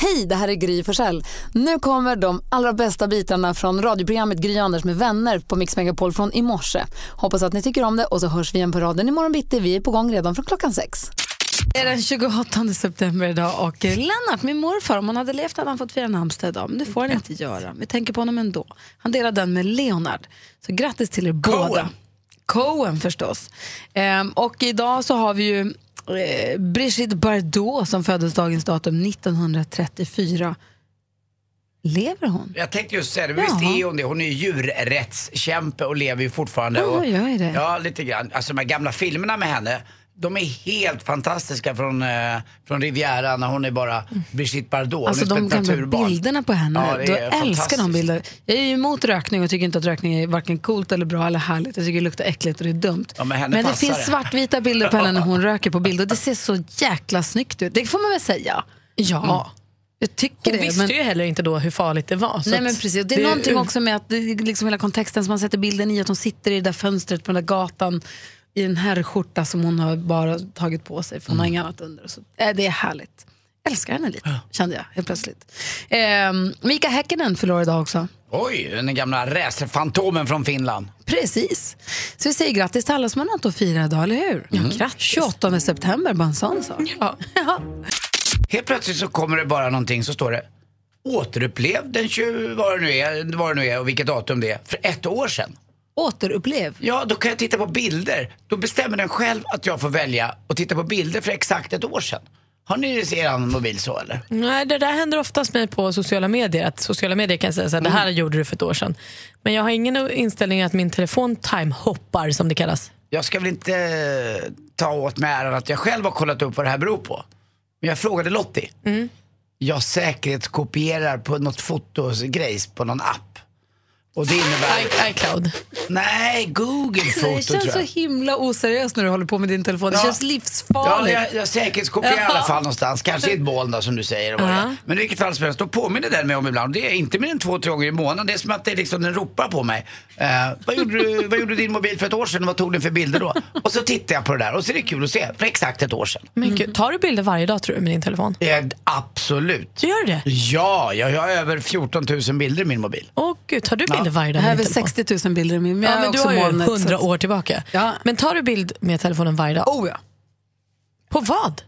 Hej, det här är Gry Forssell. Nu kommer de allra bästa bitarna från radioprogrammet Gry Anders med vänner på Mix Megapol från i morse. Hoppas att ni tycker om det och så hörs vi igen på raden imorgon bitti. Vi är på gång redan från klockan sex. Det är den 28 september idag och Lennart, min morfar, om han hade levt hade han fått fira namnsdag idag, men det får han inte göra. Vi tänker på honom ändå. Han delar den med Leonard. Så grattis till er båda. Cohen förstås. Ehm, och idag så har vi ju eh, Brigitte Bardot som föddes dagens datum 1934. Lever hon? Jag tänkte just säga det, men visst Jaha. är hon det. Hon är ju djurrättskämpe och lever ju fortfarande. Ja, och, är det. Ja, lite grann. Alltså de här gamla filmerna med henne, de är helt fantastiska från, eh, från Riviera när hon är bara Brigitte Bardot. Alltså de gamla bilderna på henne, Ja, det då älskar de fantastiskt. bilder. Jag är ju emot rökning och tycker inte att rökning är varken coolt eller bra eller härligt. Jag tycker det luktar äckligt och det är dumt. Ja, men henne det finns det. svartvita bilder på henne när hon röker på bild och det ser så jäkla snyggt ut. Det får man väl säga. Ja. Jag tycker Hon det. visste men... ju heller inte då hur farligt det var. så Nej men precis, det är någonting också med att det är liksom hela kontexten som man sätter bilden i, att hon sitter i det där fönstret på den där gatan i en herrskjorta som hon har bara tagit på sig för hon har inget annat under. Så, äh, det är härligt. Älskar henne lite, kände jag helt plötsligt. Ehm, Mika Häkkinen förlorar idag också. Oj, den gamla racerfantomen från Finland. Precis. Så vi säger grattis till alla som har något att fira idag, eller hur? Ja, grattis. 28 september, bara en sån sak. Ja. Ja. Helt plötsligt så kommer det bara någonting så står det återupplev den 20, vad det nu är, vad det nu är och vilket datum det är, för ett år sedan. Återupplev. Ja, då kan jag titta på bilder. Då bestämmer den själv att jag får välja att titta på bilder för exakt ett år sedan. Har ni er mobil så eller? Nej, det där händer oftast mig på sociala medier. Att sociala medier kan säga så här, det här gjorde du för ett år sedan. Men jag har ingen inställning att min telefon time-hoppar som det kallas. Jag ska väl inte eh, ta åt mig äran att jag själv har kollat upp vad det här beror på. Men jag frågade Lottie. Jag säkerhetskopierar på något fotogrejs på någon app. Och det innebär... I- iCloud. Nej, Google Det Foto tror känns så jag. himla oseriöst när du håller på med din telefon. Det Ja. känns Ja, livsfarligt. jag, jag säkerhetskopierar i alla fall någonstans. Kanske i ett moln då, som du säger. det är. Men i vilket fall som helst, då påminner den mig om ibland. Det är inte mer än två, tre gånger i månaden. Det är som att det är liksom, den ropar på mig. Eh, vad, gjorde du, vad gjorde din mobil för ett år sedan vad tog den för bilder då? Och så tittar jag på det där och så är det kul att se. För exakt ett år sedan. Men gud, tar du bilder varje dag tror du med din telefon? Eh, absolut. Du gör det? Ja, jag har över 14 000 bilder i min mobil. Åh gud, tar du bilder varje dag Jag har över din telefon? 60 000 bilder i min. Men Ja, men du har ju molnet, så 100 att- år tillbaka. Ja. Men tar du bild med telefonen varje dag? Oh ja. På vad?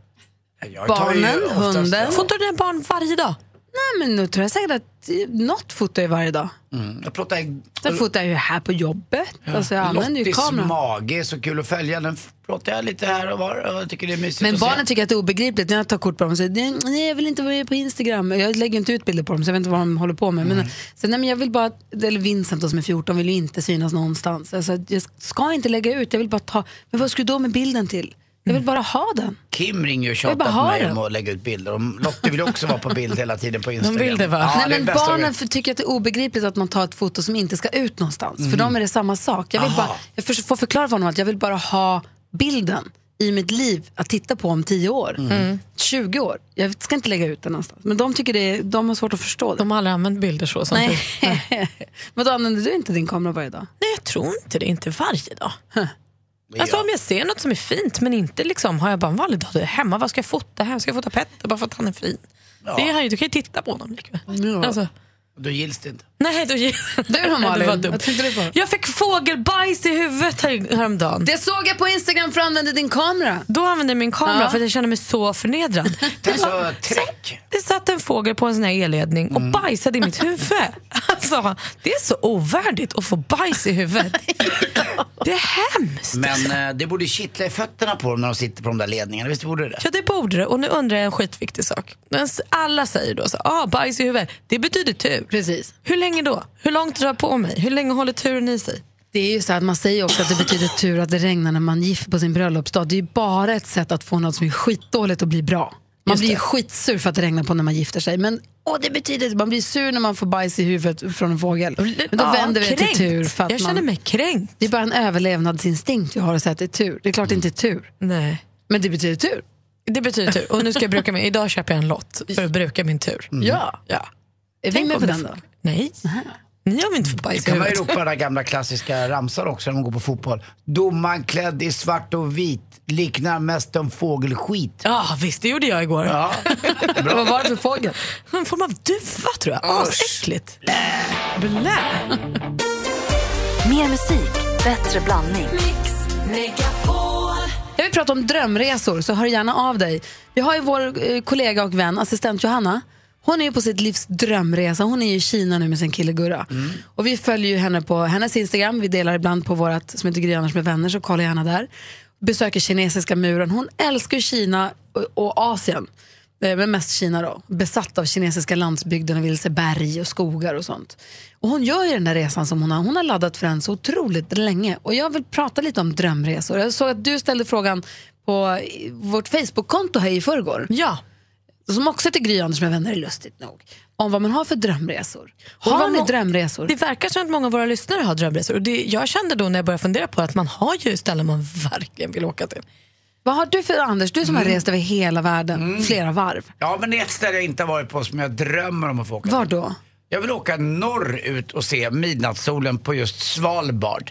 Jag tar ju Barnen, oftast- hunden. Fotar du dina barn varje dag? Nej, men nu tror jag säkert att eh, något fotar jag varje dag. Mm, jag plåtar Sen fotar jag ju här på jobbet. Alltså jag använder ju kameran. mage så kul att följa. Den plåtar jag lite här och var och jag tycker det är mysigt Men barnen se. tycker att det är obegripligt när jag tar kort på dem och säger nej jag vill inte vara på Instagram. Jag lägger inte ut bilder på dem så jag vet inte vad de håller på med. Men, så, nej, men jag vill bara, eller Vincent då, som är 14 vill ju inte synas någonstans. Alltså, jag ska inte lägga ut, jag vill bara ta, men vad ska du då med bilden till? Jag vill bara ha den. Kim ringer och tjatar på ha mig den. om att lägga ut bilder. Och Lottie vill också vara på bild hela tiden på Instagram. vill det, va? Ja, Nej, det men barnen för, tycker att det är obegripligt att man tar ett foto som inte ska ut någonstans. För dem är det samma sak. Jag, vill Aha. bara, jag för, får förklara för honom att jag vill bara ha bilden i mitt liv att titta på om 10 år. 20 år. Jag ska inte lägga ut den någonstans. Men de tycker det är, de har svårt att förstå det. De har aldrig använt bilder så. Som Nej. du. men då använder du inte din kamera varje dag? Nej, jag tror inte det. Inte varje dag. Alltså om jag ser något som är fint men inte liksom, har jag bara en vanlig dag hemma, vad ska jag fota här? Ska jag fota Petter bara för att han är fin? Det är han ju, du kan ju titta på honom likväl. Alltså, Då gills det inte. nej, då Du då Malin? Var dumt. Vad tänkte du på? Jag fick fågelbajs i huvudet här, häromdagen. Det såg jag på Instagram för att använda din kamera. Då använde jag min kamera Ja. för att jag kände mig så förnedrad. Det är så träck. Det satt en fågel på en sån här elledning och bajsade i mitt huvud. Alltså, det är så ovärdigt att få bajs i huvudet. Det är hemskt. Men eh, det borde kittla i fötterna på dem när de sitter på de där ledningarna. Visst borde det? Ja, det borde det. Och nu undrar jag en skitviktig sak. Alla säger då så ah, bajs i huvudet. Det betyder tur. Precis. Hur länge då? Hur långt drar jag på mig? Hur länge håller turen i sig? Det är ju så att man säger också att det betyder tur att det regnar när man gifter på sin bröllopsdag. Det är ju bara ett sätt att få något som är skitdåligt att bli bra. Man blir ju skitsur för att det regnar på när man gifter sig. Men åh, det betyder man blir sur när man får bajs i huvudet från en fågel. Men då Ja, vänder vi det till kränkt. tur. För att Jag känner mig kränkt. Det är bara en överlevnadsinstinkt vi har att säga att det är tur. Det är klart det inte är tur. Nej. Men det betyder tur. Det betyder tur. Och nu ska jag bruka min, idag köper jag en lott för att bruka min tur. Ja. Ja. Är vi med på den då? Nej. Ni har inte fått Det bajs i kan man ju ropa den gamla klassiska ramsan också när man går på fotboll. Domaren klädd i svart och vit liknar mest en fågelskit. Ja visst, det gjorde jag igår. Ja, Vad var det för fågel? En form av duva tror jag. Asäckligt. Blä. Mer musik, bättre blandning. Jag vill prata om drömresor, så hör gärna av dig. Vi har ju vår eh, kollega och vän, assistent Johanna. Hon är på sitt livs drömresa. Hon är i Kina nu med sin kille Gurra. Och vi följer henne på hennes Instagram. Vi delar ibland på vårt som heter Gry Anders med vänner, så kolla gärna där. Besöker kinesiska muren. Hon älskar Kina och, och Asien. Eh, Men mest Kina då. Besatt av kinesiska landsbygden och vill se berg och skogar och sånt. Och hon gör ju den där resan som hon har. Hon har laddat för den så otroligt länge. Och jag vill prata lite om drömresor. Jag såg att du ställde frågan på vårt Facebook-konto här i förrgår. Ja. Som också heter Gry Anders med vänner, lustigt nog. Om vad man har för drömresor. Har, Har ni drömresor? Det verkar som att många av våra lyssnare har drömresor. Och det, jag kände då när jag började fundera på att man har ju ställen man verkligen vill åka till. Vad har du för Anders? Du som har rest över hela världen, flera varv. ja men det är ett ställe jag inte har varit på som jag drömmer om att få åka Var till. då? Jag vill åka norrut och se midnattssolen på just Svalbard.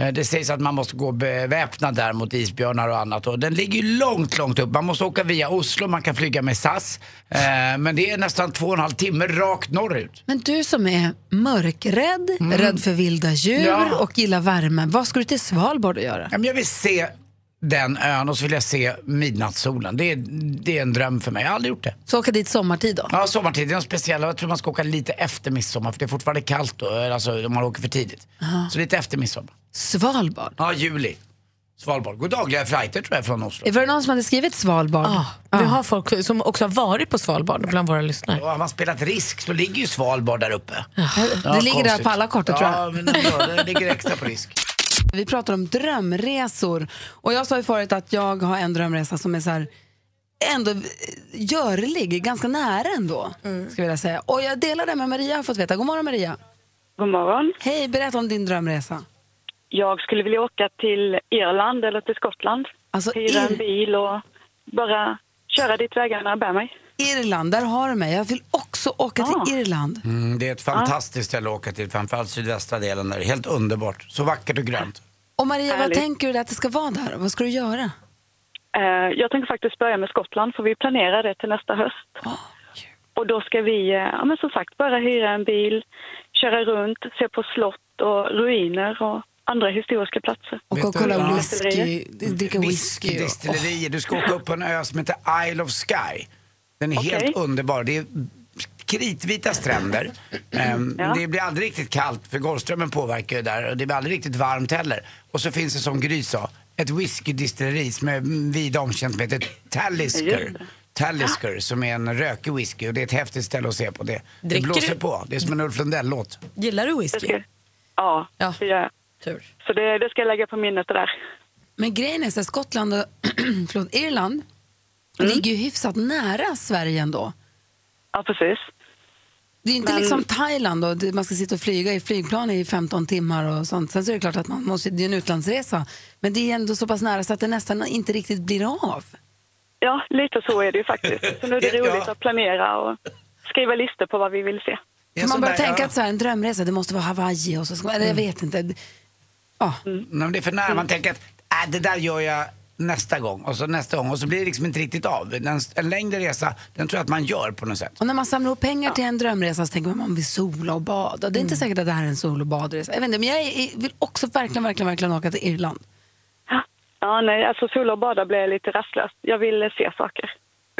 Eh, Det sägs att man måste gå beväpnad där mot isbjörnar och annat. Och den ligger ju långt, långt upp. Man måste åka via Oslo, man kan flyga med SAS. Eh, Men det är nästan två och en halv timme rakt norrut. Men du som är mörkrädd, rädd för vilda djur Ja. och gillar värme. Vad ska du till Svalbard att göra? Jag vill se den ön och så vill jag se midnattssolen. Det är, det är en dröm för mig. Jag har aldrig gjort det. Så åka dit sommartid då? Ja, sommartid är något speciellt. Jag tror man ska åka lite efter midsommar för det är fortfarande kallt då. Alltså om man åker för tidigt. Så lite efter midsommar. Svalbard? Ja, juli. Svalbard. Går dagliga flighter tror jag från Oslo. Var det någon som hade skrivit Svalbard? Vi har folk som också har varit på Svalbard bland våra lyssnare. Och har man spelat risk så ligger ju Svalbard där uppe. det Ja, ligger där konstigt. på alla kartor tror jag. Ja, men det ligger extra på risk. Vi pratar om drömresor. Och jag sa ju förut att jag har en drömresa som är så här ändå eh, görlig, ganska nära ändå. Ska jag vilja säga. Och jag delar det med Maria har fått veta. God morgon Maria. God morgon. Hej, berätta om din drömresa. Jag skulle vilja åka till Irland eller till Skottland. Alltså, Hyra en bil och bara köra dit vägarna bär mig. Irland, där har du mig. Jag vill också åka Ah. till Irland. Mm, det är ett fantastiskt ställe att åka till, framförallt sydvästra delen där. Helt underbart. Så vackert och grönt. Och Maria, vad Härligt. tänker du att det ska vara där? Vad ska du göra? Eh, jag tänker faktiskt börja med Skottland för vi planerar det till nästa höst. Och då ska vi, eh, ja, men som sagt, bara hyra en bil, köra runt, se på slott och ruiner och andra historiska platser. Och du- kolla ja. whisky, dricka whisky. och- Whiskydestillerier. Du ska åka upp på en ö som heter Isle of Sky. Den är Okej. helt underbar. Det är kritvita stränder. Ehm, Ja. Det blir aldrig riktigt kallt för Golfströmmen påverkar ju där och det blir aldrig riktigt varmt heller. Och så finns det som Gry sa, ett whiskydestilleri som är vida omkänt som heter Talisker. Talisker som är en rökig whisky och det är ett häftigt ställe att se på det. Det blåser du? på. Det är som en Ulf Lundell-låt. Gillar du whisky? ja, Ja. det gör jag. Tur. Så det, det ska jag lägga på minnet det där. Men grejen är så att Skottland och förlåt, Irland ligger ju hyfsat nära Sverige ändå. Ja, precis. Det är inte Men- liksom Thailand det- man ska sitta och flyga i flygplan i 15 timmar och sånt. Sen så är det klart att man måste, det är en utlandsresa. Men det är ändå så pass nära så att det nästan inte riktigt blir av. Ja, lite så är det ju faktiskt. Så nu är det Ja. roligt att planera och skriva listor på vad vi vill se. För man börjar tänka ja. att så här, en drömresa, det måste vara Hawaii och så ska man, eller jag vet inte. Ja. Men det är för nära. Man tänker att äh, det där gör jag nästa gång och så nästa gång och så blir det liksom inte riktigt av. En, en längre resa, den tror jag att man gör på något sätt. Och när man samlar ihop pengar till en drömresa så tänker man man vill sola och bada. Det är inte säkert att det här är en sol och badresa. Jag vet inte, men jag är, vill också verkligen, verkligen, verkligen åka till Irland. Ja, ja nej, alltså sola och bada blir lite rastlöst. Jag vill se saker,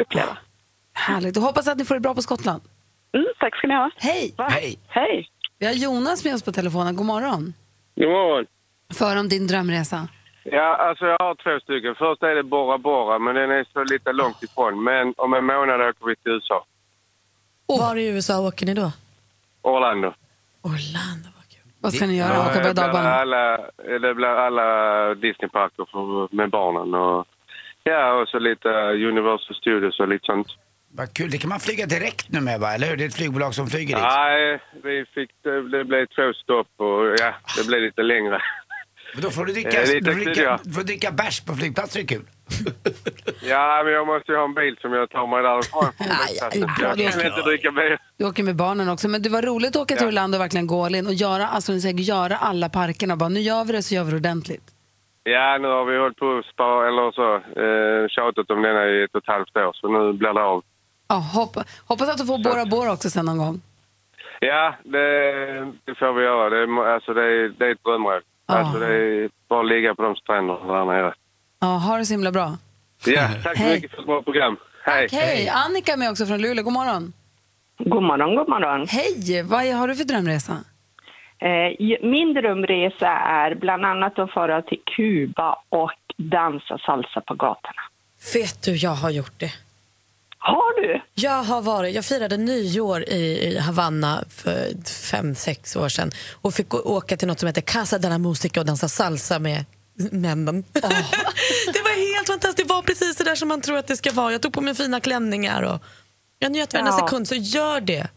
uppleva. Härligt. Och hoppas att ni får det bra på Skottland. Mm, tack ska ni ha. Hej! Va? Hej. Hej! Vi har Jonas med oss på telefonen. God morgon. God morgon. För om din drömresa. Ja, alltså jag har två stycken. Först är det Bora Bora, men den är så lite långt ifrån. Men om en månad åker vi till USA. Var i USA åker ni då? Orlando. Orlando, vad kul. Vad ska ni göra? Ja, Åka berg och det blir alla, Disneyparker för, med barnen. Och, Ja, och så lite Universal Studios och lite sånt. Vad kul, det kan man flyga direkt nu med va, eller hur? Det är ett flygbolag som flyger dit. Nej, vi fick, det blev två stopp och ja, det blev lite längre. Men då får du dricka, Eh, lite dricka, du får dricka bärs på flygplatser, det är kul. Ja, men jag måste ju ha en bil som jag tar mig därifrån. Bra, jag det kan inte dricka bil. Du åker med barnen också, men det var roligt att åka till Ja. Orlando och verkligen gå all in och göra, alltså, ni säger, göra alla parkerna. Bara, nu gör vi det så gör vi det ordentligt. Ja, nu har vi hållit på att spara, eller så, eh, tjatat om denna i ett och ett halvt år, så nu blir det av. Ja, hoppa, hoppas att du får Bora Bora också sen någon gång. Ja, det, det får vi göra. Det, är- alltså, det, är, det är ett drömmål. Ja. Alltså, det är bara att ligga på de stränderna där nere. Ja, ha det så himla bra. Ja, tack så mycket för ett bra program. Hej. Hej! Annika är med också från Luleå. God morgon. God morgon, god morgon. Hej! Vad har du för drömresa? Eh, min drömresa är bland annat att fara till Kuba och dansa salsa på gatorna. Vet du, jag har gjort det. Har du? Jag har varit, jag firade nyår i, Havanna för fem, sex år sedan och fick åka till något som heter Casa de la Musica och dansa salsa med männen. det var helt fantastiskt. Det var precis det där som man tror att det ska vara. Jag tog på mig fina klänningar och jag njöt varenda Ja. sekund. Så gör det.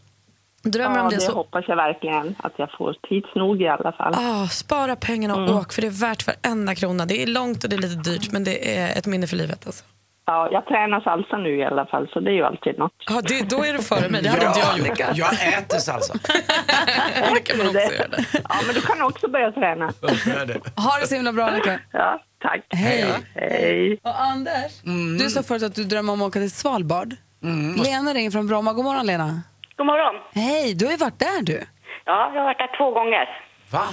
Drömmer ja, om det, det så hoppas jag verkligen att jag får tids nog i alla fall. Ah, spara pengarna och Mm. åk, för det är värt varenda krona. Det är långt och det är lite dyrt, men det är ett minne för livet. Alltså. Ja, jag tränar salsa nu i alla fall, så det är ju alltid något. Ja, det, då är du före mig. Det hade inte jag gjort. Jag äter salsa. det kan man också göra. Ja, men du kan också börja träna. Ha det så himla bra, Annika. Ja, tack. Hej. Hej. Och Anders, du sa förut att du drömmer om att åka till Svalbard. Lena ringer från Bromma. God morgon, Lena. God morgon. Hej, du har ju varit där du. Ja, jag har varit där två gånger. Va?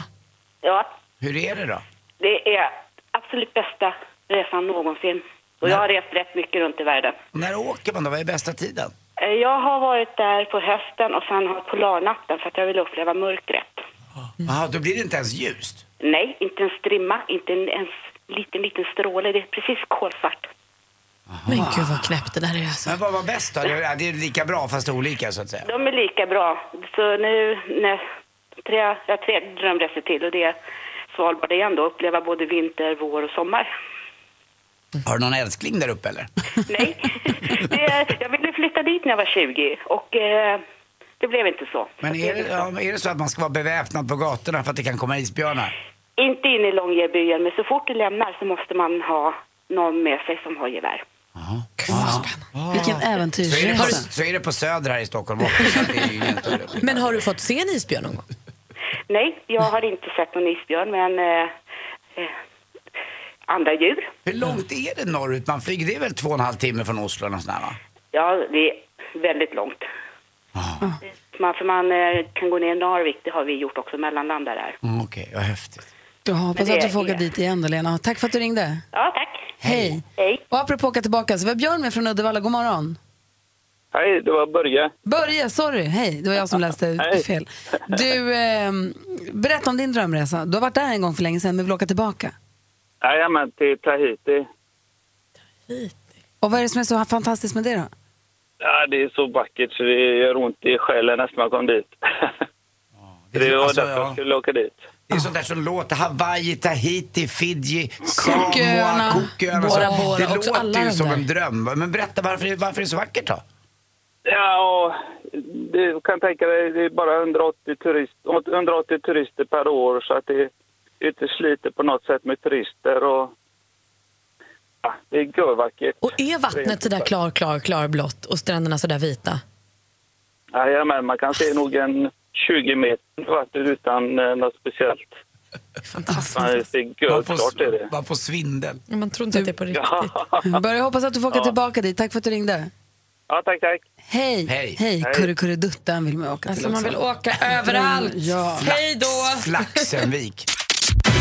Ja, Hur är det då? det är absolut bästa resan någonsin. Och jag har rest rätt mycket runt i världen. När åker man då? Vad är bästa tiden? Eh, Jag har varit där på hösten och sen har polarnatten för att jag vill uppleva mörkret. Jaha, då blir det inte ens ljust. Nej, inte en strimma, inte en ens liten, liten stråle. Det är precis kolsvart. Men gud vad knäppt det där är. Alltså. Men vad var bäst då? Det är det är lika bra fast olika så att säga. De är lika bra. Så nu, när, tre, jag tre drömresor till och det är Svalbard igen då. Uppleva både vinter, vår och sommar. Har du någon älskling där uppe eller? Nej, det, jag ville flytta dit när jag var 20 och eh, det blev inte så. Men är det, ja, är det så att man ska vara beväpnad på gatorna för att det kan komma isbjörnar? Inte in i Långebyen, men så fort du lämnar så måste man ha någon med sig som har gevär. Vilken Så är, det på, äventyrsresa. så är det på Söder här i Stockholm också. så det är ju ingen större skillnad. Men har du fått se en isbjörn någon gång? Nej, jag har inte sett någon isbjörn, men eh, eh, andra djur. Hur långt är det norrut man flyger? Det är väl två och en halv timme från Oslo eller nåt sånt där, va? Ja, det är väldigt långt. Man, för man eh, kan gå ner i Narvik, det har vi gjort också, mellanlandar där. Mm, Okej, vad häftigt. Jag hoppas att du får åka är- dit igen då, Lena. Tack för att du ringde. Ja, tack. Hej. Hej. Och apropå åka tillbaka, så var Björn med från Uddevalla. God morgon. Hej, det var Börje. Börje, sorry. Hej, det var jag som läste fel. Du, eh, berätta om din drömresa. Du har varit där en gång för länge sedan, men vill åka tillbaka. Jajamän, till Tahiti. Och vad är det som är så fantastiskt med det då? Ja, det är så vackert så det gör ont i själen nästan man kom dit. det var alltså, därför ja. jag skulle åka dit. Det är sånt där som låter. Hawaii, Tahiti, Fidji, Samoa, Cooköarna. Bora Bora, Det låter ju som där. en dröm. Men berätta, varför, varför är det så vackert då? Ja, och du kan tänka dig, det är bara 180, turist, 180 turister per år så att det inte sliter på något sätt med turister och ja, det är görvackert. Och är vattnet sådär klar, klar, klarblått och stränderna sådär vita? Jajamän, man kan se nog en 20 meter vatten utan eh, något speciellt. Fantastiskt. Man får, man får svindel. Man tror inte att det är på riktigt. Börje, hoppas att du får åka Ja. tillbaka dit. Tack för att du ringde. Ja, tack, tack. Hej. Hej. Hej. Kurrekurreduttan vill man åka till Alltså man vill åka överallt. Ja. Hej då! Flaxenvik.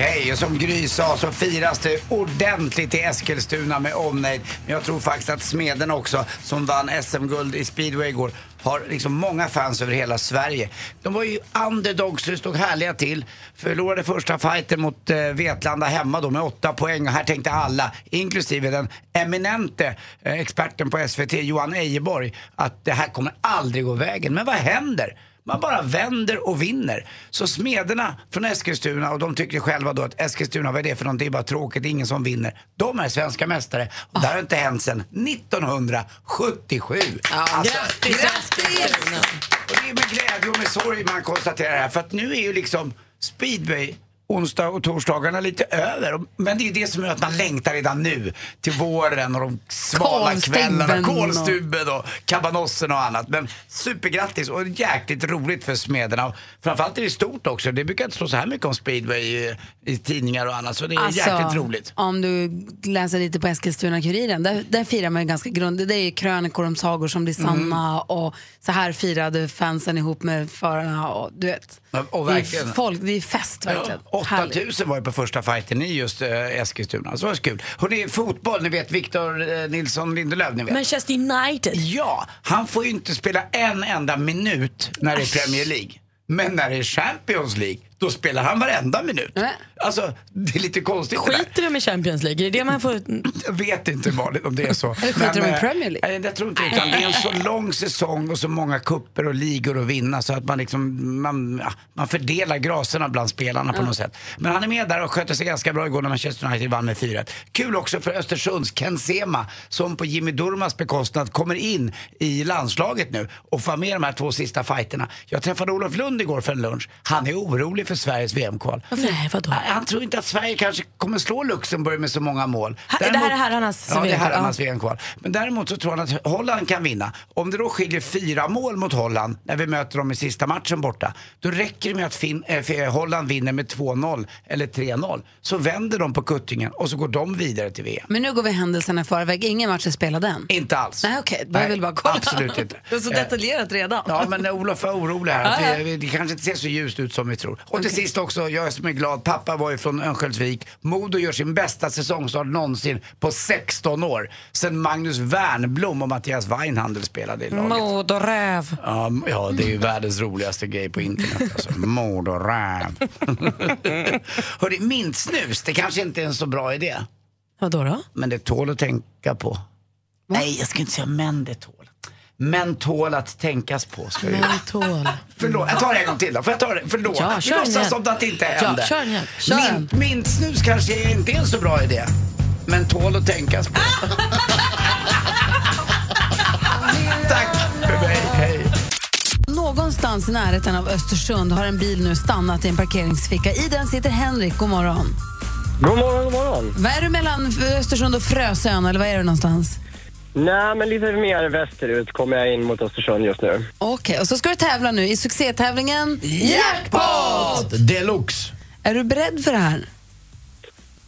hej! Och som Gry sa så firas det ordentligt i Eskilstuna med omnejd. Men jag tror faktiskt att Smeden också, som vann SM-guld i speedway igår, har liksom många fans över hela Sverige. De var ju underdogs så det stod härliga till. Förlorade första fighten mot eh, Vetlanda hemma då med åtta poäng och här tänkte alla, inklusive den eminente eh, experten på SVT Johan Ejeborg, att det här kommer aldrig gå vägen. Men vad händer? Man bara vänder och vinner. Så smederna från Eskilstuna, och de tycker själva då att Eskilstuna, vad är det för någonting? Det är bara tråkigt, det är ingen som vinner. De är svenska mästare. Och det här har inte hänt sedan 1977. Ja, grattis, Eskilstuna. Och det är med glädje och med sorg man konstaterar det här. För att nu är ju liksom speedway onsdag och torsdagarna lite över. Och- Men det är det som gör att man längtar redan nu till våren och de svala kvällarna. och- Kolstubben och kabanossen och annat. Men supergrattis och jäkligt roligt för smederna. Och framförallt är det stort också. Det brukar inte stå så här mycket om speedway i, i tidningar och annat. Så det är jäkligt roligt. Alltså, Om du läser lite på Eskilstuna-Kuriren, där, där firar man ju ganska grundligt. Det är krönikor om sagor som blir sanna Mm. och så här firade fansen ihop med förarna och du vet. Ja, och det, är folk, det är fest verkligen. Ja. 8000 var ju på första fighten i just eh, Eskilstuna. Så det var så kul. Hörrni, fotboll, ni vet Victor eh, Nilsson Lindelöf, ni vet. Manchester United. Ja, han får ju inte spela en enda minut när det är Premier League. Men när det är Champions League, då spelar han varenda minut. Alltså, det är lite konstigt. Skiter de i Champions League? Är det det man får... Jag vet inte vanligt om det är så. Eller skiter de i Premier League? nej, Jag tror inte utan det är en så lång säsong och så många kupper och ligor att vinna så att man liksom, man, man fördelar graserna bland spelarna på något sätt. Men han är med där och skötte sig ganska bra igår när Manchester United vann med 4-1. Kul också för Östersunds Ken Sema som på Jimmy Durmas bekostnad kommer in i landslaget nu och får med de här två sista fighterna. Jag träffade Olof Lund igår för en lunch. Han är orolig för Sveriges VM-kval. Nej, vadå? Han tror inte att Sverige kanske kommer slå Luxemburg med så många mål. Ha- det här är herrarnas Ja, det är herrarnas. VM-kval. Men däremot så tror han att Holland kan vinna. Om det då skiljer fyra mål mot Holland när vi möter dem i sista matchen borta, då räcker det med att fin- äh, Holland vinner med 2-0 eller 3-0. Så vänder de på kuttingen och så går de vidare till VM. Men nu går vi händelserna i förväg. Ingen match är spelad än. Inte alls. Nej, okej. Okay. Jag vill bara kolla. absolut inte. Det är så Eh, detaljerat redan. Ja, men Olof är orolig här. Det kanske inte ser så ljust ut som vi tror. Och till sist också, jag som är glad, pappa var ju från Örnsköldsvik. Modo gör sin bästa säsongstart någonsin på 16 år. Sen Magnus Wernbloom och Mattias Weinhandel spelade i laget. Moderäv. Ja, m- ja, det är ju världens roligaste grej på internet. Alltså. Mord och räv. Hörni, mintsnus, det kanske inte är en så bra idé. Vadå då? Men det tål att tänka på. Nej, jag ska inte säga men det tål. Men tål att tänkas på. Ska jag göra. Mentol. Förlåt, jag tar det en gång till då. Får jag ta det? Förlåt. Ja, Vi kör låtsas igen. som att det inte Ja, hände. kör igen. Kör Min, den. mintsnus kanske inte är en så bra idé. Men tål att tänkas på. Tack för mig. Hej. Någonstans i närheten av Östersund har en bil nu stannat i en parkeringsficka. I den sitter Henrik. God morgon. God morgon, god morgon. Vad är du mellan Östersund och Frösön, eller vad är du någonstans? Nej, men lite mer västerut kommer jag in mot Östersund just nu. Okej, och så ska du tävla nu i succétävlingen Jackpot! Deluxe. Är du beredd för det här?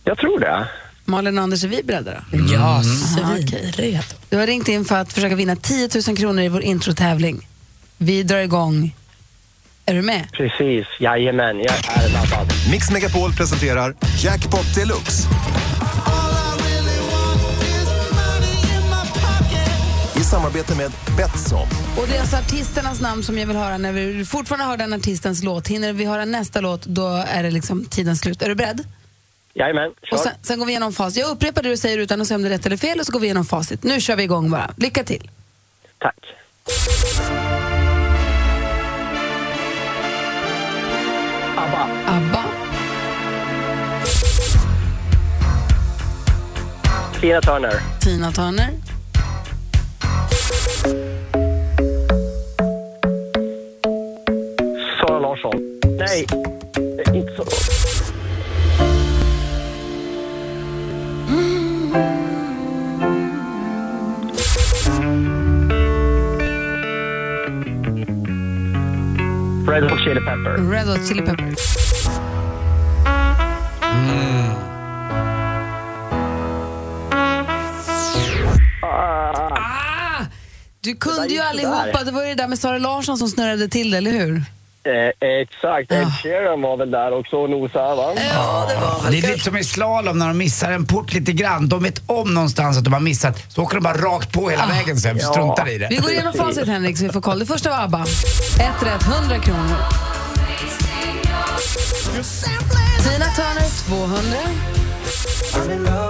Jag tror det. Malin och Anders, är vi beredda då? Ja, Aha, svinredo. Du har ringt in för att försöka vinna 10 000 kronor i vår introtävling. Vi drar igång. Är du med? Precis, jajamän. Jag är laddad. Mix Megapol presenterar Jackpot Deluxe. Samarbete med Betsson. Och det är alltså artisternas namn som jag vill höra när vi fortfarande hör den artistens låt. Hinner vi höra nästa låt, då är det liksom tiden slut. Är du beredd? Jajamän, kör. Och sen, sen går vi igenom facit. Jag upprepar det du säger utan att säga om det är rätt eller fel och så går vi igenom facit. Nu kör vi igång bara. Lycka till. Tack. ABBA. ABBA. Tina Turner. Tina Turner. Nej, eh, inte så. Red Hot Chili Pepper. Red Hot Chili Peppers. Ah! Du kunde ju allihopa. Det var ju det där med Sara Larsson som snurrade till det, eller hur? Eh, exakt, Ed Sheeran var väl där också och nosade va? Ja, det, är lite som i slalom när de missar en port lite grann. De vet om någonstans att de har missat, så åker de bara rakt på hela vägen sen, Ja. struntar i det. Vi går igenom facit Henrik så vi får koll. Det första var ABBA. Ett rätt, 100 kronor. Tina Turner, 200.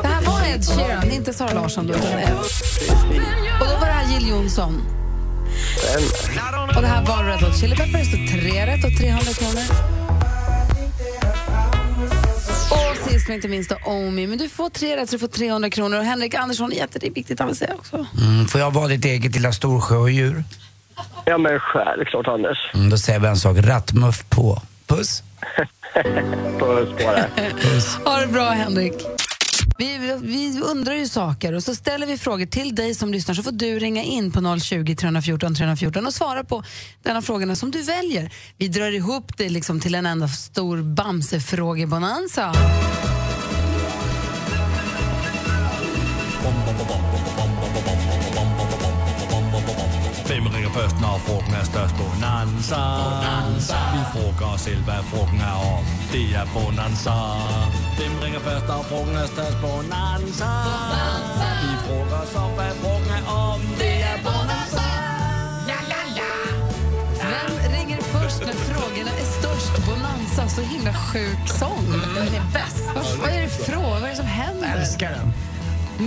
Det här var Ed Sheeran, inte Sara Larsson. Då, utan Ed. Och då var det här Jill Johnson. Och det här var Red Hot Chili Peppers, så tre rätt och 300 kronor. Och sist men inte minst då Omi. Men du får tre rätt så du får 300 kronor. Och Henrik Andersson, jätte, det är viktigt att säga också. Mm, får jag vara ditt eget lilla storsjö och djur? Ja men självklart Anders. Mm, då säger vi en sak, rattmuff på. Puss. Puss på dig. Ha det bra, Henrik. Vi, vi undrar ju saker och så ställer vi frågor till dig som lyssnar så får du ringa in på 020 314 314 och svara på denna frågorna som du väljer. Vi drar ihop det liksom till en enda stor Bamse-frågebonanza. Først, når frugten er størst? Bonanza. Bonanza. Vi frågar os selv, hvad frugten er om. Det er Bonanza. Hvem ringer først, når frugten er størst? Bonanza. Bonanza. Vi frågar os om, hvad frugten er om. Det er Bonanza. La, la, la. Vem ringer först när frågorna är störst? Bonanza, så himla sjuk sång. Den är bäst. Vad, vad är det fråga? Vad är det som händer? Jag älskar den.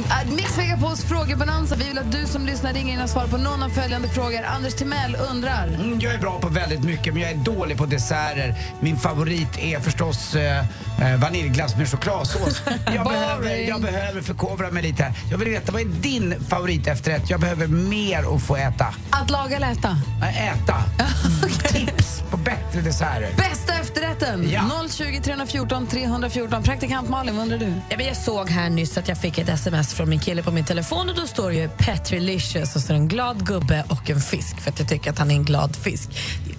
Äh, Mix Megapols frågebonanza. Vi vill att du som lyssnar ringer in och svarar på någon av följande frågor. Anders Timell undrar. Mm, Jag är bra på väldigt mycket, men jag är dålig på desserter. Min favorit är förstås eh, eh, vaniljglass med chokladsås. Jag behöver, jag behöver förkovra mig lite här. Jag vill veta, vad är din favorit efterrätt? Jag behöver mer att få äta. Att laga eller äta? Nej, Äta. Tips på bättre desserter. Bästa efterrätten? 020 314 314. Praktikant Malin, vad undrar du? Ja, men jag såg här nyss att jag fick ett sms från min kille på min telefon och då står det ju Petrilicious och så en glad gubbe och en fisk för att jag tycker att han är en glad fisk.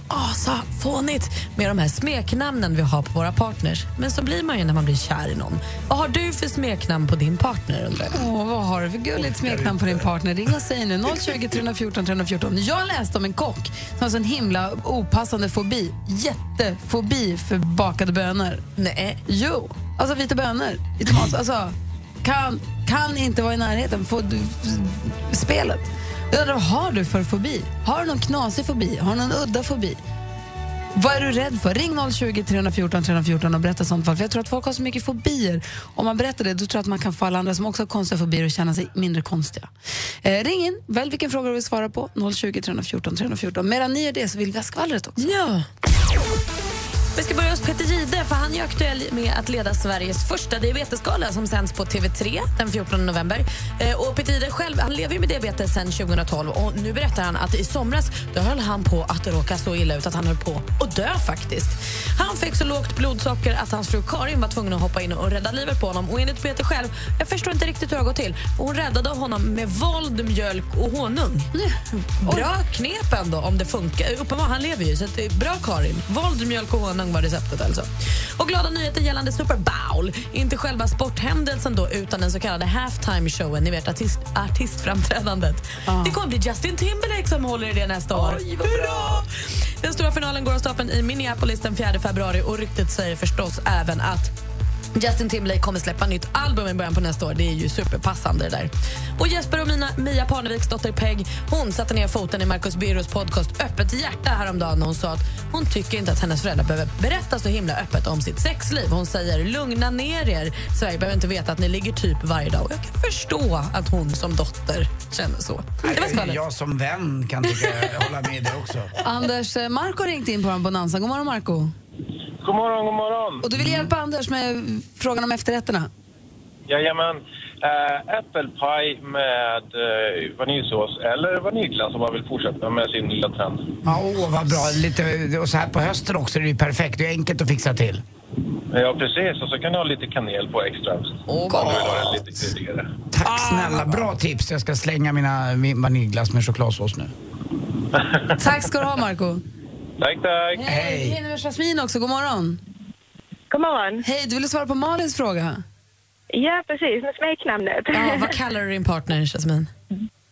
Asafånigt med de här smeknamnen vi har på våra partners. Men så blir man ju när man blir kär i någon. Vad har du för smeknamn på din partner? Åh, vad har du för gulligt smeknamn på din partner? Ring och säg nu. 020 314 314. Jag läste om en kock som har så en himla opassande fobi. Jättefobi för bakade bönor. Nej. Jo. Alltså vita bönor i tomat. Alltså, kan, kan inte vara i närheten. Få, du, spelet. Jag undrar, vad har du för fobi? Har du någon knasig fobi? Har du någon udda fobi? Vad är du rädd för? Ring 020 314 314 och berätta sånt fall. För jag tror att folk har så mycket fobier. Om man berättar det, då tror jag att man kan få alla andra som också har konstiga fobier att känna sig mindre konstiga. Eh, ring in, välj vilken fråga du vill svara på. 020 314 314. Medan ni gör det så vill vi ha skvallret också. Ja. Vi ska börja hos Peter Jihde, för han är aktuell med att leda Sveriges första diabetesgala som sänds på TV3 den 14 november. Eh, och Peter Jihde själv han lever ju med diabetes sedan 2012 och nu berättar han att i somras då höll han på att råka så illa ut att han höll på att dö faktiskt. Han fick så lågt blodsocker att hans fru Karin var tvungen att hoppa in och rädda livet på honom. Och enligt Peter själv, jag förstår inte riktigt hur det har gått till, och hon räddade honom med våld, mjölk och honung. Bra knep ändå om det funkar. Uppenbarligen, han lever ju, så bra Karin. Våld, mjölk och honung var receptet alltså. Och glada nyheter gällande Super Bowl. Inte själva sporthändelsen då, utan den så kallade halftime showen, ni vet artist, artistframträdandet. Det kommer bli Justin Timberlake som håller i det nästa år. Hurra! Den stora finalen går av stapeln i Minneapolis den 4 februari och ryktet säger förstås även att Justin Timberlake kommer släppa nytt album i början på nästa år. Det är ju superpassande det där. Och Jesper och Mina, Mia Parneviks dotter Peg hon satte ner foten i Marcus Birros podcast Öppet hjärta häromdagen när hon sa att hon tycker inte att hennes föräldrar behöver berätta så himla öppet om sitt sexliv. Hon säger lugna ner er. Sverige behöver inte veta att ni ligger typ varje dag. Och jag kan förstå att hon som dotter känner så. Det var skvallret. Jag som vän kan tycka, hålla med dig också. Anders, eh, Marco ringt in på en bonanza. God morgon Marco. God morgon, god morgon. Och du vill hjälpa Anders med frågan om efterrätterna? Jajamän. Äh, äppelpaj med äh, vaniljsås eller vaniljglass om man vill fortsätta med sin lilla trend. Ja, åh, vad bra. Lite, och så här på hösten också, det är ju perfekt. Det är enkelt att fixa till. Ja, precis. Och så kan du ha lite kanel på extra. Åh, om du vill ha det lite kryddigare. Tack snälla, bra tips. Jag ska slänga mina min vaniljglass med chokladsås nu. Tack ska du ha Marco. Tack, tack. Hej! Hej, med Jasmin också. God morgon. God morgon. Hej, du ville svara på Malins fråga? Ja, precis. Med smeknamnet. Ja, vad kallar du din partner, Jasmin?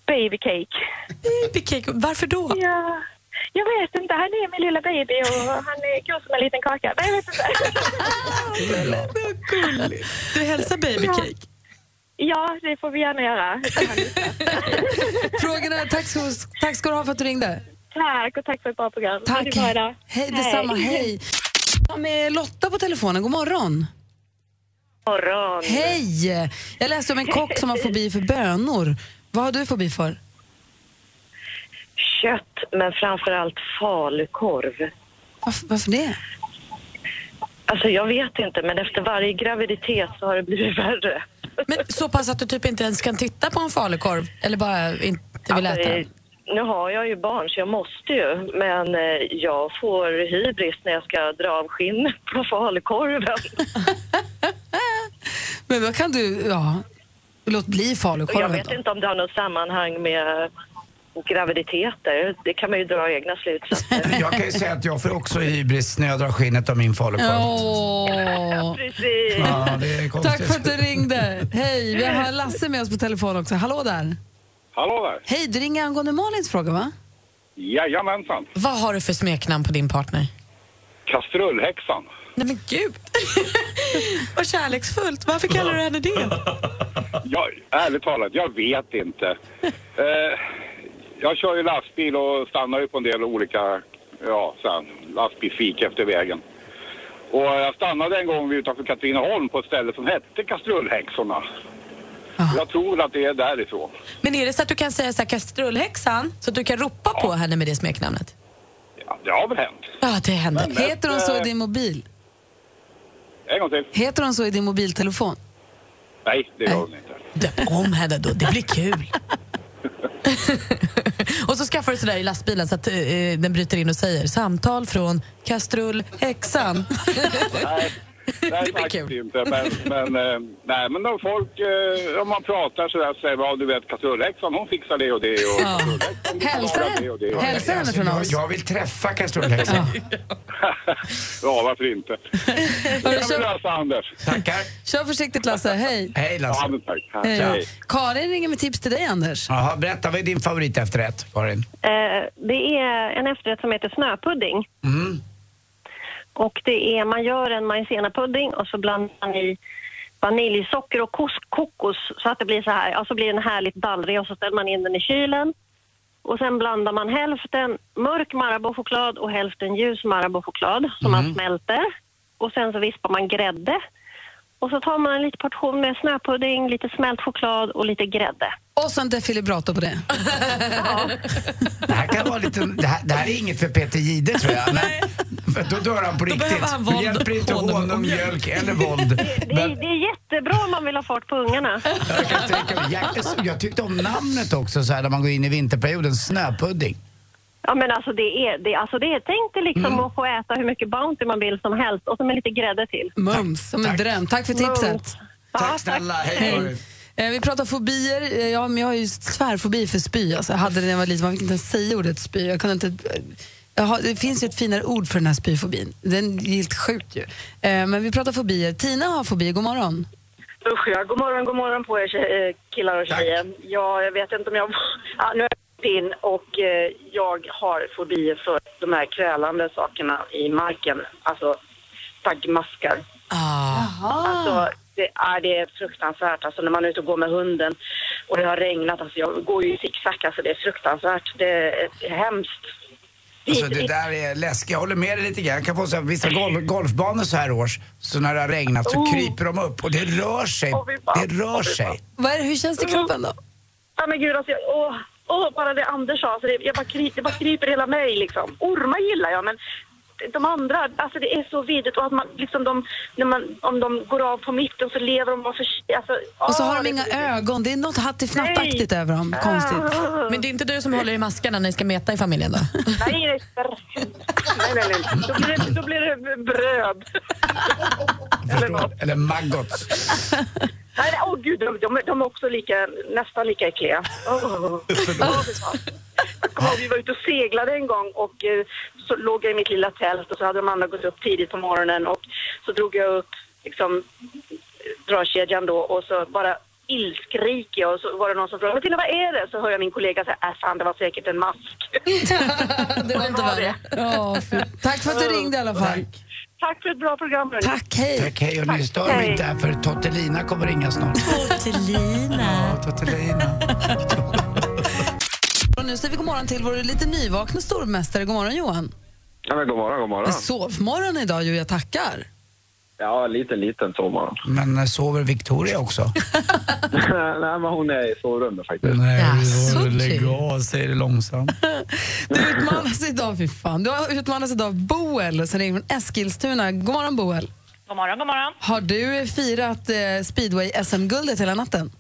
Baby cake. Baby cake, varför då? Ja. Jag vet inte, han är min lilla baby och han är god som en liten kaka. Nej, jag vet inte. Du hälsar baby cake. Ja, det får vi gärna göra. Frågorna, tack, ska, tack ska du ha för att du ringde. Tack och tack för ett bra program. Ha Tack. det bra. Hej, detsamma. Hej. Ja, Med Lotta på telefonen, god morgon. morgon. Hej! Jag läste om en kock som har fobi för bönor. Vad har du fobi för? Kött, men framförallt falukorv. Varför, varför det? Alltså jag vet inte, men efter varje graviditet så har det blivit värre. Men så pass att du typ inte ens kan titta på en falukorv eller bara inte vill Alltså, äta den? Nu har jag ju barn så jag måste ju, men eh, jag får hybris när jag ska dra av skinn på falukorven. Men då kan du, ja, låt bli Och jag falukorven vet då. inte om det har något sammanhang med graviditeter. Det kan man ju dra egna slutsatser. Jag kan ju säga att jag får också hybris när jag drar skinnet av min falukorv. Åh. Precis. Ja, det är konstigt. Tack för att du ringde. Hej, vi har Lasse med oss på telefon också. Hallå där. Hallå där. Hej, du ringer angående Malins fråga va? Jajamensan. Vad har du för smeknamn på din partner? Kastrullhäxan. Nej men gud! Vad kärleksfullt. Varför kallar du henne det? Jag, ärligt talat, jag vet inte. Eh, jag kör ju lastbil och stannar ju på en del olika ja, så här, lastbilsfik efter vägen. Och jag stannade en gång utanför Katrineholm på ett ställe som hette Kastrullhäxorna. Jag tror att det är därifrån. Men är det så att du kan säga så här kastrullhäxan, så att du kan ropa på henne med det smeknamnet? Ja, det har väl hänt. Ja, det händer. Men Heter hon så i eh, din mobil? En gång till. Heter hon så i din mobiltelefon? Nej, det gör hon inte. Döp om henne då, det blir kul. och så skaffar du sådär i lastbilen så att eh, den bryter in och säger samtal från kastrullhäxan. Nej, nej faktiskt inte. Men, men, eh, nej, men om folk, eh, om man pratar så där säger man, du vet kastrullhäxan hon fixar det och det och Ja. Hälsa det och det. och det. Hälsa henne från jag, oss. jag vill träffa kastrullhäxan. Ja, varför inte? Det kan vi lösa Anders. Tackar. Kör försiktigt Lasse, hej. Hej Lasse. Ja, men tack. Hej. Hej. Karin ringer med tips till dig Anders. Jaha, berätta, vad är din favorit efterrätt, Karin? Eh, det är en efterrätt som heter snöpudding. Mm. Och det är, man gör en majsennapudding och så blandar man i vaniljsocker och kos, kokos så att det blir så här, ja, så blir den härligt dallrig och så ställer man in den i kylen. Och sen blandar man hälften mörk Marabou-choklad och hälften ljus Marabou-choklad som man smälter. Och sen så vispar man grädde. Och så tar man en liten portion med snöpudding, lite smält choklad och lite grädde. Och så en defibrillator på det. Det här kan vara lite, det här, det här är inget för Peter Jihde tror jag. Nej. För då dör han på riktigt. han Då våld, hjälper inte honung mjölk. eller våld. Det är, det är jättebra om man vill ha fart på ungarna. Jag, jag, jag tyckte om namnet också så här när man går in i vinterperioden, snöpudding. Ja men alltså det är, det, alltså det är tänk dig liksom Mm. att få äta hur mycket Bounty man vill som helst och så med lite grädde till. Mums, som en dröm. Tack för tipset. Tack snälla, hej Karin. Eh, Vi pratar fobier. Eh, Ja, men jag har ju tvärfobi för spy. Alltså, jag hade det när jag var liten, man fick inte ens säga ordet spy. Jag kunde inte, jag har, det finns ju ett finare ord för den här spyfobin. Den är helt sjukt ju. Eh, Men vi pratar fobier. Tina har fobi, god morgon. Usch ja, god morgon, god morgon på er eh, killar och tjejer. Ja, jag vet inte om jag... Ja, nu in och eh, jag har fobier för de här krälande sakerna i marken. Alltså taggmaskar. Alltså, det är, det är fruktansvärt. Alltså när man är ute och går med hunden och det har regnat. Alltså jag går ju i zigzag. Alltså det är fruktansvärt. Det är, det är hemskt. Alltså det där är läskigt, jag håller med dig lite grann. Jag kan få så här, vissa golf, golfbanor så här års, så när det har regnat så Oh. kryper de upp och det rör sig. Det rör sig. Vad är det, hur känns det i kroppen då? Ja men gud alltså, jag, åh, åh, bara det Anders sa, alltså det, jag bara kry, det bara kryper hela mig liksom. Ormar gillar jag men de andra, alltså det är så vidrigt och att man liksom de, när man, om de går av på mitten så lever de bara för sig. Alltså, Och så åh, har de inga så ögon. Det är något hattifnattaktigt över dem. Konstigt. Men det är inte du som håller i maskarna när ni ska meta i familjen då? Nej, nej, nej, nej, nej. Då blir det, då blir det bröd. Förstår. Eller maggots. Nej, åh gud, de, de, de är också lika, nästan lika äckliga. Oh. Jag kommer ihåg, vi var ute och seglade en gång och eh, så låg jag i mitt lilla tält och så hade de andra gått upp tidigt på morgonen och så drog jag upp liksom dragkedjan då och så bara illskriker jag och så var det någon som frågade Matilda vad är det? Så hör jag min kollega säga, äh fan det var säkert en mask. det var inte värre. Fy- Tack för att du ringde i alla fall. Tack för ett bra program. hörni. Tack, hej. Tack, hej. Och ni Tack, stör mig inte här för Tottelina kommer ringa snart. Tottelina. Ja, Tottelina. Och nu säger vi god morgon till vår lite nyvakna stormästare. God morgon Johan. Ja, men god morgon, god morgon. Sovmorgon idag ju, jag tackar. Ja, liten, liten sovmorgon. Men eh, sover Victoria också? Nej, men hon är i sovrummet faktiskt. Nej, Jaså, du lägg av, säg det långsamt. Du utmanas idag, fy fan. Du har utmanas idag av Boel som ringer från Eskilstuna. God morgon Boel. God morgon, god morgon. Har du firat eh, speedway-SM-guldet hela natten?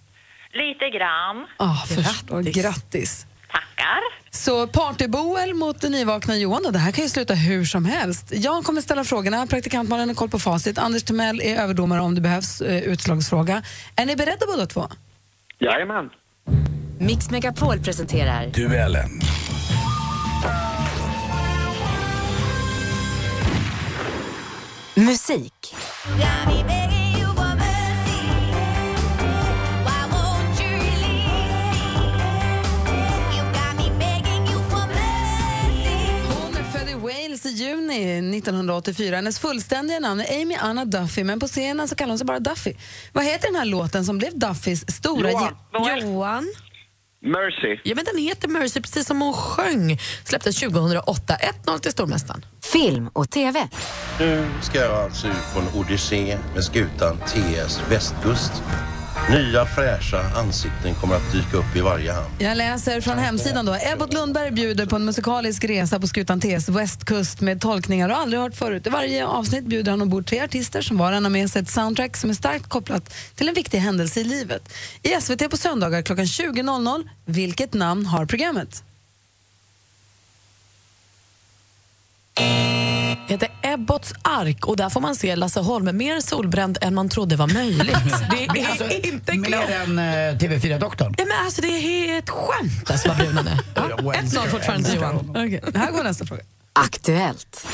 Lite grann. Ah, förstår. Grattis. Tackar. Så party-Boel mot den nyvakna Johan och det här kan ju sluta hur som helst. Jag kommer ställa frågorna, praktikant Malin har koll på facit. Anders Timell är överdomare om det behövs eh, utslagsfråga. Är ni beredda båda två? Jajamän. Mix Megapol presenterar Duellen. musik. Juni 1984. Hennes fullständiga namn är Amy Anna Duffy, men på scenen så kallar hon sig bara Duffy. Vad heter den här låten som blev Duffys stora... Johan. Johan. Mercy. Ja, men den heter Mercy, precis som hon sjöng. Släpptes 2008. 1-0 till stormästaren. Film och TV. Nu ska jag alltså ut på en odyssé med skutan TS Västkust. Nya fräscha ansikten kommer att dyka upp i varje hamn. Jag läser från hemsidan då. Ebbot Lundberg bjuder på en musikalisk resa på skutan TS västkust med tolkningar du aldrig hört förut. I varje avsnitt bjuder han ombord tre artister som var och en har med sig ett soundtrack som är starkt kopplat till en viktig händelse i livet. I SVT på söndagar klockan 20.00. Vilket namn har programmet? Det heter Ebbots ark och där får man se Lasse Holm mer solbränd än man trodde var möjligt. Det är Alltså, inte mer än eh, TV4-doktorn. Ja, men alltså, det är ett skämt alltså, vad brun han är. Ja, 1-0 fortfarande till Johan. Okej, Här går nästa fråga. Aktuellt.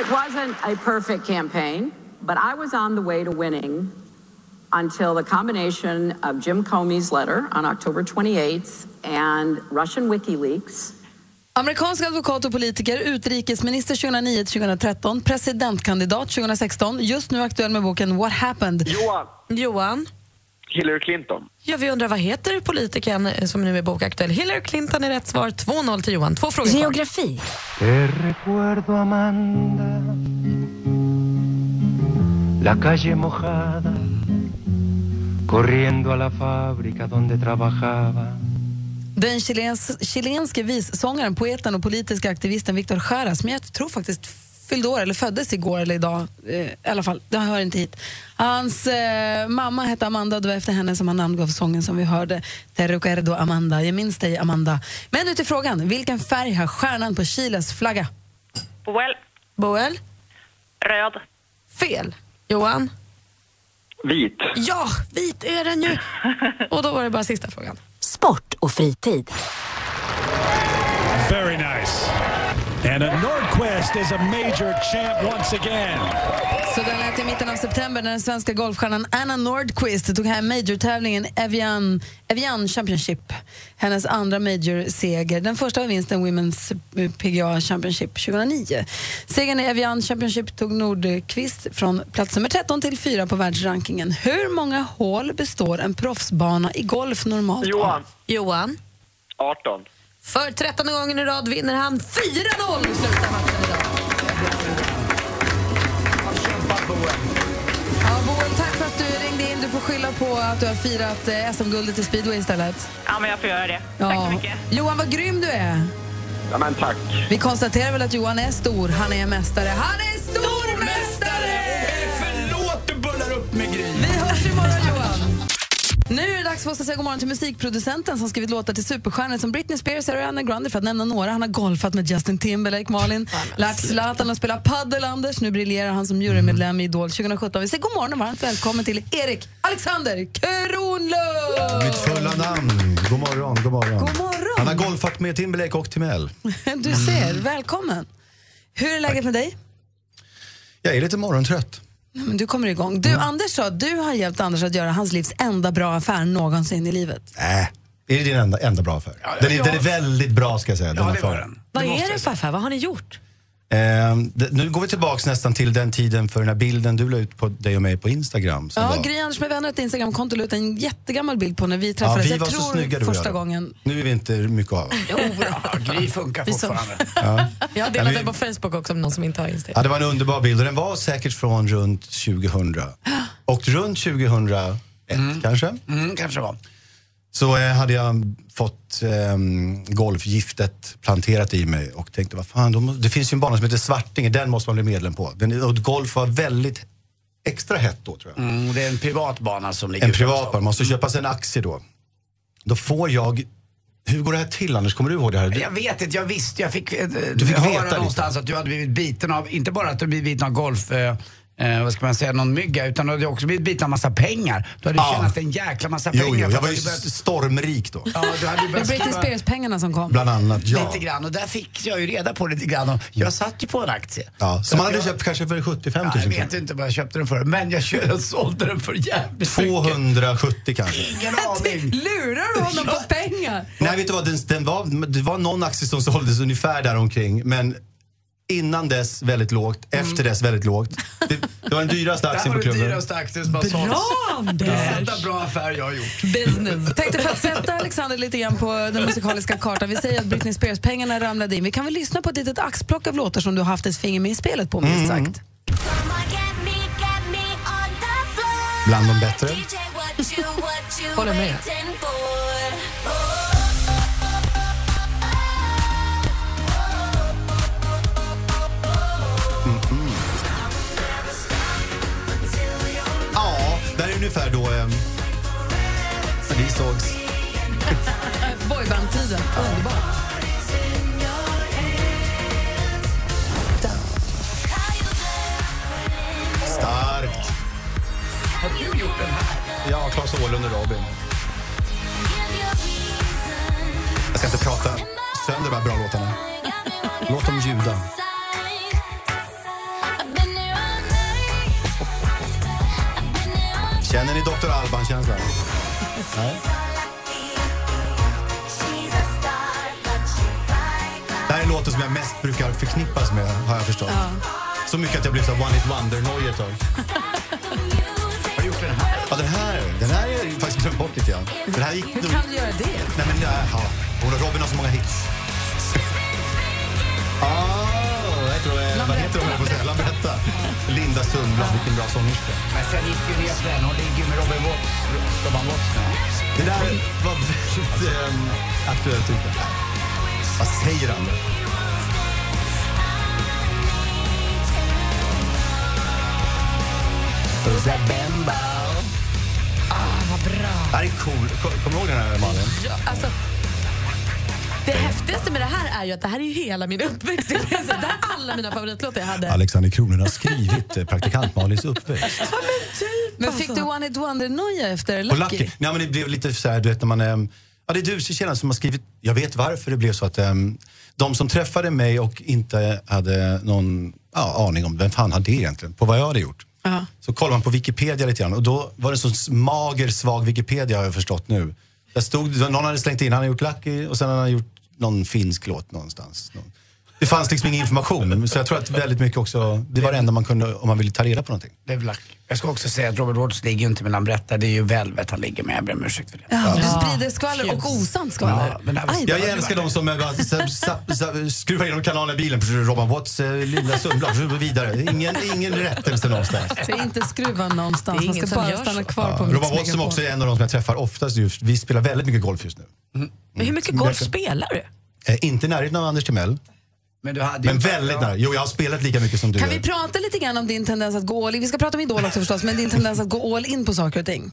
It wasn't a perfect campaign, but I was on the way to winning until the combination of Jim Comey's letter on October 28th and Russian WikiLeaks Amerikansk advokat och politiker, utrikesminister 2009-2013, presidentkandidat 2016, just nu aktuell med boken What happened? Johan. Johan. Hillary Clinton. Ja, vi undrar vad heter politikern eh, som nu är bokaktuell? Hillary Clinton är rätt svar. 2-0 till Johan. Två frågor kvar. Geografi. Te Den chilens, chilenske vissångaren, poeten och politiska aktivisten Victor Jara, som jag tror faktiskt fyllde år, eller föddes igår eller idag, eh, i alla fall, det hör inte hit. Hans eh, mamma hette Amanda och det var efter henne som han namngav sången som vi hörde, Te recuerdo Amanda, jag minns dig Amanda. Men nu till frågan, vilken färg har stjärnan på Chiles flagga? Boel. Boel. Röd. Fel. Johan. Vit. Ja, vit är den ju. Och då var det bara sista frågan. Sport och fritid. Very nice. And a Nordquist is a major champ once again. Så den lät i mitten av september när den svenska golfstjärnan Anna Nordqvist tog hem majortävlingen Evian, Evian Championship. Hennes andra major-seger. Den första var vinsten Women's PGA Championship 2009. Segern i Evian Championship tog Nordqvist från plats nummer 13 till 4 på världsrankingen. Hur många hål består en proffsbana i golf normalt Johan. Johan. 18. För trettonde gången i rad vinner han 4-0 i slutet av matchen idag. Ja, Boel, tack för att du ringde in. Du får skylla på att du har firat eh, SM-guldet i speedway istället. Ja, men jag får göra det. Ja. Tack så mycket. Johan, vad grym du är. Ja, men tack. Vi konstaterar väl att Johan är stor, han är mästare. Han är stormästare! Förlåt, du bullar upp med Gry. Vi hörs imorgon! Nu är det dags för oss att säga god morgon till musikproducenten som skrivit låtar till superstjärnor som Britney Spears och Ariana Grande för att nämna några. Han har golfat med Justin Timberlake, Malin, lärt Zlatan att spela padel, Anders. Nu briljerar han som jurymedlem i Idol 2017. Vi säger god morgon och varmt välkommen till Erik Alexander Kronlund! Mitt fulla namn. God morgon, god morgon. God morgon. Han har golfat med Timberlake och Timell. Du ser, välkommen. Hur är läget med dig? Jag är lite morgontrött. Men du kommer igång. Du, Anders sa, du har hjälpt Anders att göra hans livs enda bra affär någonsin i livet. Äh, är det din enda, enda bra affär? den, är, ja. den är väldigt bra ska jag säga. Ja, den det var affären. den. Vad är det för affär? Vad har ni gjort? Det, nu går vi tillbaks nästan till den tiden för den här bilden du la ut på dig och mig på Instagram. Ja, var, Gry Anders med vänner ett Instagramkonto la ut en jättegammal bild på när vi träffades. vi jag var så tror snygga, du och första jag då. gången. Nu är vi inte mycket av. Ja, Gry funkar Vi fortfarande. Ja. Jag har Ja, vi- på Facebook också om någon som inte har Instagram. Ja, det var en underbar bild och den var säkert från runt 2000. Och runt 2001 kanske, Mm, kanske var. Så eh, hade jag fått eh, golfgiftet planterat i mig och tänkte, vad fan, må, det finns ju en bana som heter Svartinge, den måste man bli medlem på. Den, och golf var väldigt extra hett då tror jag. Mm, det är en privat bana som ligger En privat bana, måste köpa sig en aktie då. Då får jag, hur går det här till Anders? Kommer du ihåg det här? Jag vet inte, jag visste, jag fick, eh, Du fick veta lite. någonstans att du hade blivit biten av, inte bara att du blivit biten av golf, eh, eh, vad ska man säga, någon mygga, utan du hade också blivit biten av massa pengar. Du hade Ja. tjänat en jäkla massa Jo, pengar. jo, för jag att var du ju börjat- stormrik då. Ja, du hade ju Det börjat var Britney skriva Spears-pengarna som kom. Bland annat, ja. lite grann och där fick jag ju reda på lite grann och jag satt ju på en aktie. ja som man hade jag, köpt kanske för 75 000 Ja, jag kronor. vet inte vad jag köpte den för, men jag, kö- jag sålde den för jävligt mycket. 270 kanske. Ingen aning. Lurar du honom på pengar? Nej, vet du vad? Den, den var, det var någon aktie som såldes ungefär där omkring men innan dess väldigt lågt, efter dess väldigt lågt. Det, det var den dyraste Det här aktien var på den klubben. dyraste aktien som har Bra, sålts. Anders! Det enda bra affär jag har gjort. Business. Tänkte för att sätta Alexander lite grann på den musikaliska kartan. Vi säger att Britney Spears-pengarna ramlade in. Vi kan väl lyssna på ett litet axplock av låtar som du har haft ett finger med i spelet på, minst Mm. sagt. Bland de bättre. Håller med. Ja, där är ungefär då eh, när vi sågs. Boyband-tiden. Underbart. Starkt. Har du gjort den här? Ja, Claes Åhlund och Robin. Jag ska inte prata sönder de här bra låtarna. Låt dem ljuda. Känner ni Dr. Alban-känslan? Nej. Det här är låten som jag mest brukar förknippas med, har jag förstått. Så mycket att jag blev så one hit wonder-nojig ett tag. Har du gjort den här? Ja, den här, den här har jag faktiskt glömt bort lite grann. Den här gick Hur nog- kan du göra det? Nej men jaha, hon och Robin har så många hits. Ah, jag tror, eh, vad heter hon? Jag säga, Lambretta. Linda Sundblad, vilken bra sångerska. Men sen gick ju ner den. Hon ligger med Robin Watts, Robin Watts nu. Det där var väldigt um, aktuellt tycker jag. Vad säger han? Ah, vad bra. Det här är cool. Kom- Kommer du ihåg den här Malin? Ja, alltså, det häftigaste med det här är ju att det här är ju hela min uppväxt. Det här är alla mina favoritlåtar jag hade. Alexander Kronen har skrivit eh, praktikant Malins uppväxt. Men fick du One Hit Wonder-noja efter Lucky? Lucky. Ja, men det blev lite så här, du vet när man... ehm, Ja, det är du tjena, som har skrivit... Jag vet varför det blev så att um, de som träffade mig och inte hade någon ja, aning om vem fan hade det egentligen, på vad jag hade gjort. Ja. Så kollar man på Wikipedia lite grann och då var det en så mager, svag Wikipedia har jag förstått nu. Där stod, någon hade slängt in, han har gjort Lucky och sen har han gjort någon finsk låt någonstans. Någon- det fanns liksom ingen information, så jag tror att väldigt mycket också, det var det enda man kunde om man ville ta reda på någonting. Det är väl lack. Jag ska också säga att Robert Watts ligger ju inte med Lambretta, det är ju Velvet han ligger med. Jag ber om ursäkt för det. Ja, du sprider skvaller och osant skvaller. Ja, men det här var- Aj då. Jag älskar de som eh, bara sa- sa- sa- skruvar igenom kanalen i bilen. Robban Watts, eh, Linda Sundblad, vidare. Ingen, ingen rättelse någonstans. Så inte skruva någonstans, Det är man ska som bara gör stanna så. kvar på Robban Watts som också är en av de som jag träffar oftast just. Vi spelar väldigt mycket golf just nu. Men hur mycket golf spelar du? Eh, inte i närheten av Anders Timell, Men du hade men väldigt nära. Jo, jag har spelat lika mycket som du. Kan gör. vi prata lite grann om din tendens att gå all in? Vi ska prata om Idol också förstås, men din tendens att gå all in på saker och ting.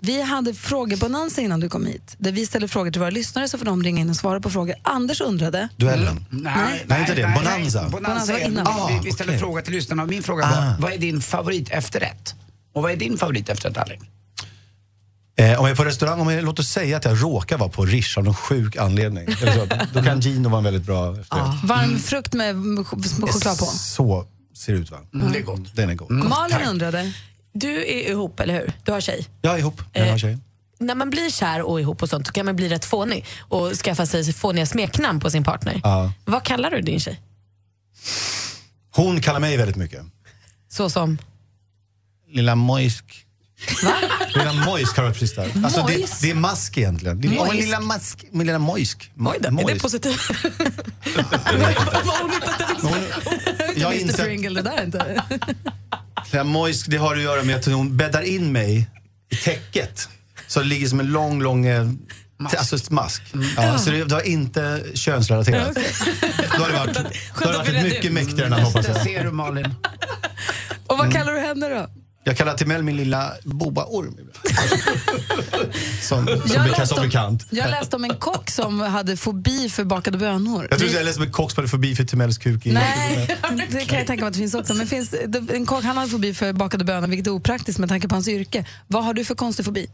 Vi hade frågebonanza innan du kom hit, där vi ställer frågor till våra lyssnare så får de ringa in och svara på frågor. Anders undrade, Duellen. Nej, Nej, inte det. Bonanza. Nej. Bonanza Bonanza innan. vi, vi Ah, ställer okej. fråga till lyssnarna min fråga Ah. var, vad är din favorit efterrätt? Och vad är din favorit efterrätt, Alex? Eh, om jag är på restaurang, om jag, låt oss säga att jag råkar vara på Rish av någon sjuk anledning. Så, då kan Gino vara en väldigt bra efterrätt. varm frukt med ch- med choklad på. Så, ser ut. Va? Mm, det är gott. Den är god. Malin undrade, du är ihop eller hur? Du har tjej. Jag är ihop, jag har tjej. När man blir kär och ihop och sånt så kan man bli rätt fånig och skaffa sig fåniga smeknamn på sin partner. Ja. Vad kallar du din tjej? Hon kallar mig väldigt mycket. Så som? Lilla Mojsk. Lilla Mojsk har jag precis där. Alltså det, det är mask egentligen. Lilla, Mojsk? Lilla mask, min lilla Mojsk. Mo- Oj då, är det positivt? Jag Mr inser- Pringle, det där inte. Lilla Mojsk, det har att göra med att hon bäddar in mig i täcket. Så det ligger som en lång, lång eh, mask. Alltså mask. Ja, så det, det var inte könsrelaterat. Då har det varit, då har det varit mycket mäktigare namn hoppas jag. Ser du Malin? Och vad kallar du henne då? Jag kallar Timell min lilla bobaorm. som som, Jag läste som om- bekant. Jag läste om en kock som hade fobi för bakade bönor. Jag tror jag läste om en kock som hade förbi för Timells kuk i... Nej, det kan jag tänka mig att det finns också. Men finns, det- en kock han har fobi för bakade bönor, vilket är opraktiskt med tanke på hans yrke. Vad har du för konstig fobi?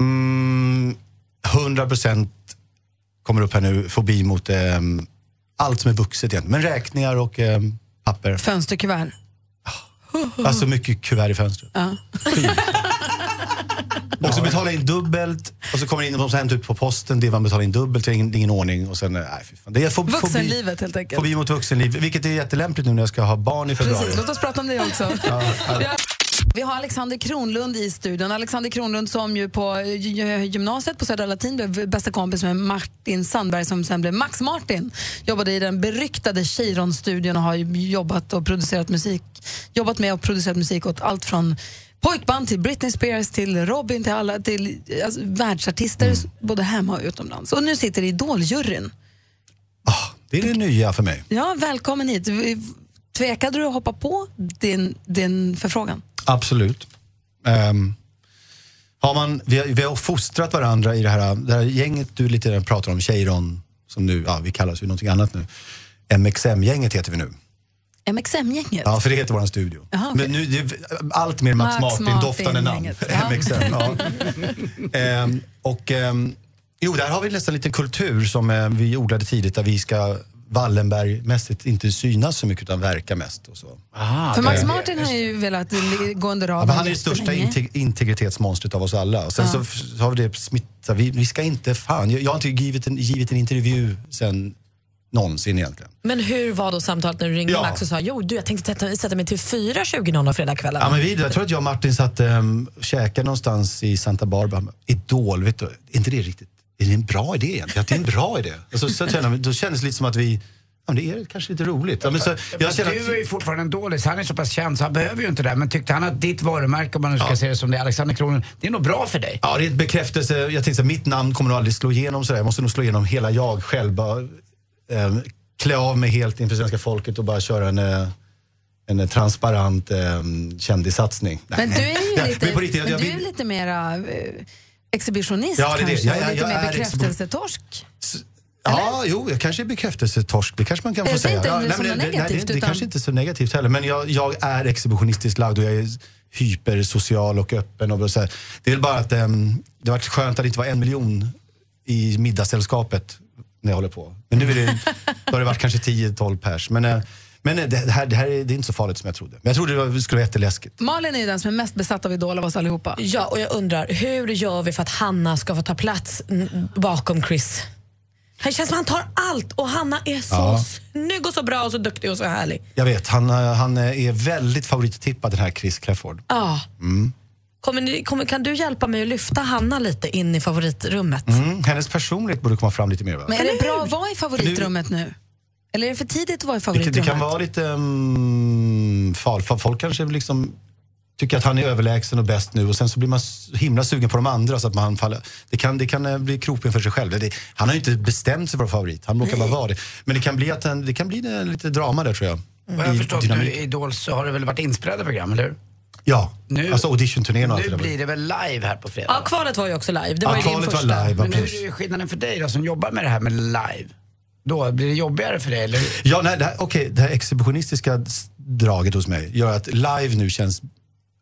Mm, 100 procent kommer upp här nu, fobi mot ehm, allt som är vuxet egentligen. Men räkningar och ehm, papper. Fönsterkuvert. Alltså mycket kuvert i fönstret. Ja. Och så betala in dubbelt och så kommer det in och så hämtar ut på posten det man betalar in dubbelt, det är ingen, ingen ordning och sen, nej fy fan. Det är fob- Vuxenlivet helt enkelt. fobi mot vuxenliv, vilket är jättelämpligt nu när jag ska ha barn i februari. Precis, låt oss prata om det också. Ja, ja. Vi har- Alexander Kronlund i studion. Alexander Kronlund som ju på eh, gy- gymnasiet på Södra Latin blev bästa kompis med Martin Sandberg som sen blev Max Martin. Jobbade i den beryktade Cheiron-studion och har jobbat och producerat musik. Jobbat med och producerat musik åt allt från pojkband till Britney Spears till Robin till alla till alltså, världsartister både hemma och utomlands. Och nu sitter i Idoljuryn. Det är det nya för mig. Ja, välkommen hit. Tvekade du att hoppa på din, din förfrågan? Absolut. Ehm, har man, vi, har, vi har fostrat varandra i det här, det här gänget du lite grann pratar om, Cheiron, som nu, ja vi kallas ju någonting annat nu. MXM-gänget heter vi nu. MXM-gänget? Ja, för det heter vår studio. Jaha, okej. Men nu, det allt mer Max, Max Martin-doftande namn. Ja. MXM, ja. Ehm, och, ehm, jo, där har vi nästan en liten kultur som eh, vi odlade tidigt där vi ska Wallenberg-mässigt inte synas så mycket utan verka mest. Och så. För Max Martin har ju velat gå under Ja, radarn men han är det största integ- integritetsmonstret av oss alla. Och sen Ja. så har vi det smittat. Vi, vi ska inte, fan, jag, jag har inte givit en, givit en intervju sen någonsin egentligen. Men hur var då samtalet när du ringde Ja. Max och sa jo du jag tänkte sätta, sätta mig till 4.20 någon av fredagskvällarna? Ja, men vi, jag tror att jag och Martin satt um, käkade någonstans i Santa Barbara. Idol, vet du, är inte det riktigt, är det en bra idé egentligen? Att det är en bra idé? Och så, så jag- då kändes det lite som att vi, ja, men det är kanske lite roligt. Ja, men så, känner du att, är ju fortfarande en dålig, så han är så pass känd så han behöver ju inte det. Men tyckte han att ditt varumärke, om man nu ska se det som det, Alexander Kronlund, det är nog bra för dig? Ja, det är ett bekräftelse. Jag tänkte att mitt namn kommer nog aldrig slå igenom sådär. Jag måste nog slå igenom hela jag själv. Bara, eh, klä av mig helt inför svenska folket och bara köra en, eh, en transparent eh, kändissatsning. Men du är ju Ja, lite, men men jag du är vill- lite mera eh, exhibitionist Ja, det är det. kanske, Ja, ja, lite mer är bekräftelsetorsk. Ja, jo, jag kanske är bekräftelsetorsk. Det kanske man kan Jag få säga. inte ja, som det, nej, negativt, det, det utan- kanske inte är så negativt heller. Men jag, jag är exhibitionistiskt lagd och jag är hypersocial och öppen. Och så här. Det är bara att um, det varit skönt att det inte var en miljon i middagssällskapet när jag håller på. Men nu är det, då har det varit kanske 10-12 pers. Men, eh, men eh, det här, det här är, det är inte så farligt som jag trodde. Men jag trodde det var- skulle vara jätteläskigt. Malin är ju den som är mest besatt av Idol av oss allihopa. Ja, och jag undrar, hur gör vi för att Hanna ska få ta plats bakom Chris? Det känns som han tar allt och Hanna är så Ja. snygg och så bra och så duktig och så härlig. Jag vet, han, eh, han är väldigt favorittippad den här Chris Clefford. Ja. Mm. Kommer ni, kommer, kan du hjälpa mig att lyfta Hanna lite in i favoritrummet? Mm. Hennes personlighet borde komma fram lite mer. Va? Men är det bra att vara i favoritrummet nu? Eller är det för tidigt att vara i Det, kan- favoritrummet? det kan vara lite um, fal, för folk kanske liksom tycker att han är överlägsen och bäst nu och sen så blir man så himla sugen på de andra så att man faller. Det kan, det kan eh, bli kroppen för sig själv. Det, han har ju inte bestämt sig för favorit, han råkar bara vara det. Men det kan bli, att han, det kan bli eh, lite drama där tror jag. Vad jag I förstått dynamik. nu i Idol så har det väl varit inspelade program, eller hur? Ja, Nu- alltså auditionturnén och allt Nu det där. blir det väl live här på fredag? Ja, kvalet var ju också live. Det Ja, var ju din kvalet var första. live, Men ja, hur är skillnaden för dig då som jobbar med det här med live? Då, blir det jobbigare för dig eller? Ja, nej, det, här, okej, det här exhibitionistiska draget hos mig gör att live nu känns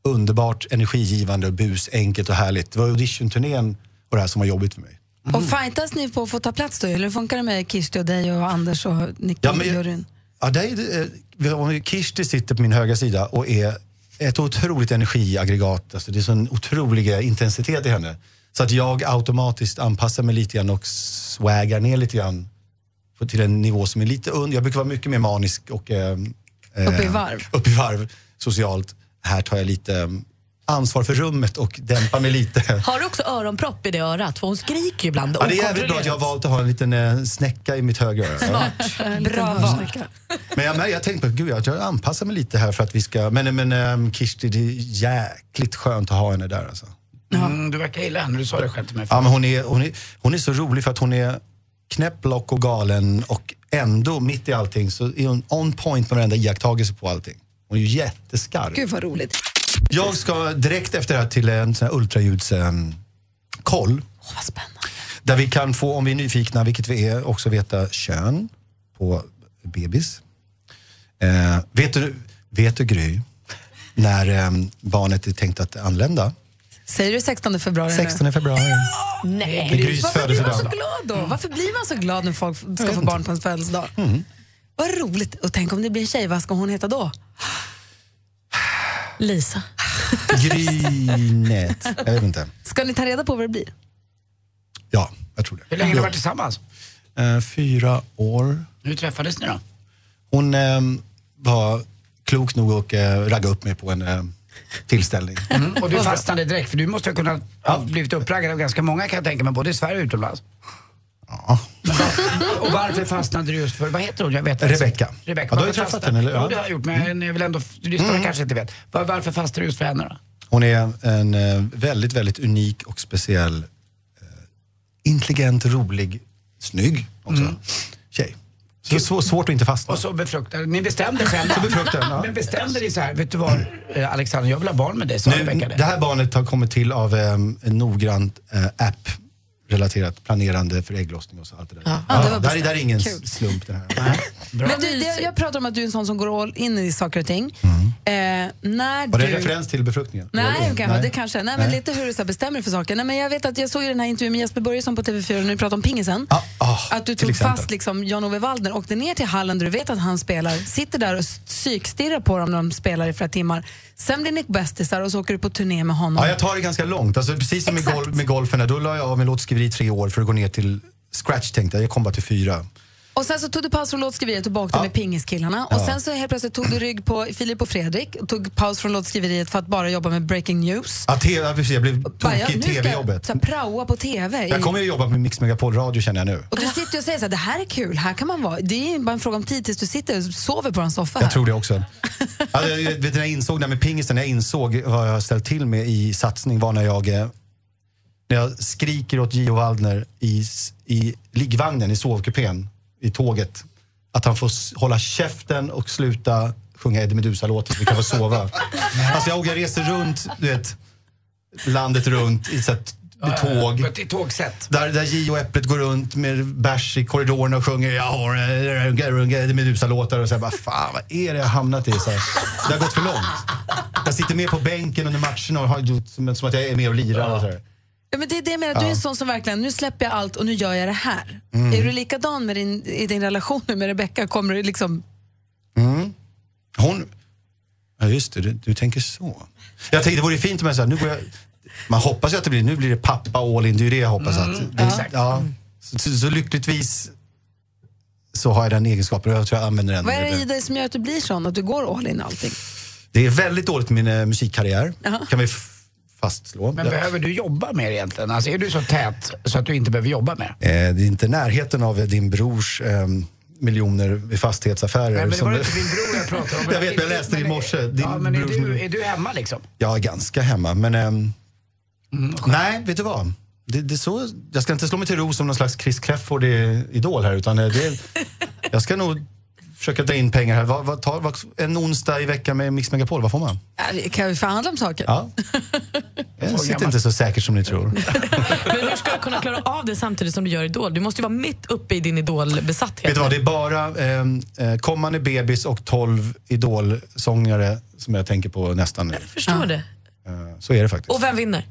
underbart, energigivande, bus, enkelt och härligt. Det var auditionturnén och det här som var jobbigt för mig. Och fightas ni på att få ta plats då? Eller hur funkar det med Kirsti och dig och Anders och Nicky Ja, men- juryn? Ja, det är, det, eh, vi har- Kirsti sitter på min högra sida och är ett otroligt energiaggregat. Alltså det är sån otrolig intensitet i henne. Så att jag automatiskt anpassar mig lite grann och swaggar ner lite grann för- till en nivå som är lite under. Jag brukar vara mycket mer manisk och eh, eh, Upp i varv. upp i varv socialt. Här tar jag lite eh, ansvar för rummet och dämpar mig lite. Har du också öronpropp i det örat? För hon skriker ju ibland Ja, det är jävligt bra att jag har valt att ha en liten eh, snäcka i mitt högra öra. Smart. Bra val. Men jag, jag tänkte på, gud, jag, jag anpassar mig lite här för att vi ska... Men, men ähm, Kirsti, det är jäkligt skönt att ha henne där alltså. Mm, du verkar gilla henne, du sa det själv till mig. Ja, men hon, är, hon, är, hon är så rolig för att hon är knäpp, lock och galen och ändå mitt i allting så är hon on point med varenda iakttagelse på allting. Hon är ju jätteskarp. Gud vad roligt. Jag ska direkt efter det här till en sån här ultraljudskoll. koll vad spännande. Där vi kan få, om vi är nyfikna, vilket vi är, också veta kön på bebis. Eh, vet, du, vet du Gry, när eh, barnet är tänkt att anlända? Säger du 16 februari 16 februari. Nej, Det är varför blir man så glad då? Varför blir man så glad när folk ska få barn på ens födelsedag? Mm. Vad roligt. Och tänk om det blir en tjej, vad ska hon heta då? Lisa. Grynet. Jag vet inte. Ska ni ta reda på vad det blir? Ja, jag tror det. Hur länge har ni varit tillsammans? Eh, fyra år. Hur träffades ni då? Hon eh, var klok nog att eh, ragga upp mig på en eh, tillställning. Mm. Och du fastnade direkt, för du måste ha kunnat ha blivit uppraggad av ganska många kan jag tänka mig, både i Sverige och utomlands. Ja. Och varför fastnade du just för, vad heter hon? Jag vet Rebecca. Rebecca. Ja, du har ju träffat henne, eller? Ja, det har jag gjort, men jag vill ändå, lyssnarna Mm. kanske inte vet. Var, varför fastnade du just för henne då? Hon är en eh, väldigt, väldigt unik och speciell, eh, intelligent, rolig, snygg också. Tjej. Så, så svårt att inte fastna. Och så befruktade, ni bestämde själv. Så befruktade, ja. Men bestämde ni så här, vet du vad eh, Alexander, jag vill ha barn med dig, sa Nu, det. här barnet har kommit till av eh, en noggrant eh, app relaterat planerande för ägglossning och så allt det där. Ja, det var där, där är ingen Kul. slump det här. Men du, det, jag pratar om att du är en sån som går all in i saker och ting. Eh, när Var det du... en referens till befruktningen? Nej, kanske, det kanske. Nej, men Nej. lite hur du bestämmer för saker. Nej, men jag vet att jag såg ju den här intervjun med Jesper Börjesson på TV4 när du pratade om pingisen. att du tog fast liksom Jan-Ove Waldner, åkte ner till hallen där du vet att han spelar, sitter där och psykstirrar på dem när de spelar i flera timmar. Sen blir ni bästisar och så åker du på turné med honom. Ja, jag tar det ganska långt. Alltså, precis som med, gol- med golfen, då la jag av med låtskriveri i tre år för att gå ner till scratch tänkte jag. Jag kom bara till fyra. Och sen så tog du paus från låtskriveriet och bakade med pingiskillarna. Och Ja. sen så helt plötsligt tog du rygg på Filip och Fredrik och tog paus från låtskriveriet för att bara jobba med breaking news. Ja, ja, precis, jag blev ja, tokig i jag tv-jobbet. här praoa på TV. Jag kommer ju jobba med Mix Megapol Radio känner jag nu. Och du sitter och säger så här, det här är kul, här kan man vara. Det är ju bara en fråga om tid tills du sitter och sover på en soffa här. Jag tror det också. Ja, jag, jag, vet, när jag insåg det här med pingisten, när jag insåg vad jag har ställt till med i satsning var när jag, eh, när jag skriker åt Gio Waldner i, i liggvagnen i sovkupén i tåget att han får hålla käften och sluta sjunga Eddie Meduza-låten så vi kan få sova. alltså jag, jag reser runt, du vet, landet runt i, så att, i tåg. I tågsätt. Där, där Gio och Äpplet går runt med bärs i korridorerna och sjunger Jag har Eddie Meduza-låtar och så bara, fan vad är det jag hamnat i? Så här, det har gått för långt. Jag sitter med på bänken under matcherna och har gjort som, som att jag är med och lirar. Och så här. Ja, men det är det jag menar, du är Ja. en sån som verkligen, nu släpper jag allt och nu gör jag det här. Mm. Är du likadan med din, i din relation nu med Rebecca? Kommer du liksom... Mm. Hon... Ja just det, du, du tänker så. Jag tänkte det vore fint om jag sa, nu går jag... Man hoppas ju att det blir, nu blir det pappa all in, det är ju det jag hoppas att... Det, ja. ja. Så, så, så lyckligtvis så har jag den egenskapen och jag tror jag använder den. Vad är det i dig som gör att du blir sån, att du går all in allting? Det är väldigt dåligt med min eh, musikkarriär, kan vi fastslå. Men Ja. behöver du jobba mer egentligen? Alltså är du så tät så att du inte behöver jobba mer? Eh, det är inte närheten av din brors eh, miljoner i fastighetsaffärer. Nej, men det som var inte din bror jag pratade om. jag vet, jag läste det i morse. Din Ja, men är du, är du hemma liksom? Är ganska hemma, men... ehm, nej, vet du vad? Det, det så, jag ska inte slå mig till ro som någon slags Chris Clefford i Idol här, utan eh, det, jag ska nog försöka dra in pengar här. Vad, vad, tar, vad, en onsdag i veckan med Mix Megapol, vad får man? Ja, vi Kan vi förhandla om saker? Ja. Jag sitter inte så säkert som ni tror. Men hur ska du kunna klara av det samtidigt som du gör Idol? Du måste ju vara mitt uppe i din Idol-besatthet. Vet du vad, det är bara ehm, eh, kommande bebis och 12 Idol-sångare som jag tänker på nästan nu. Förstår det. Eh, så är det faktiskt. Och vem vinner?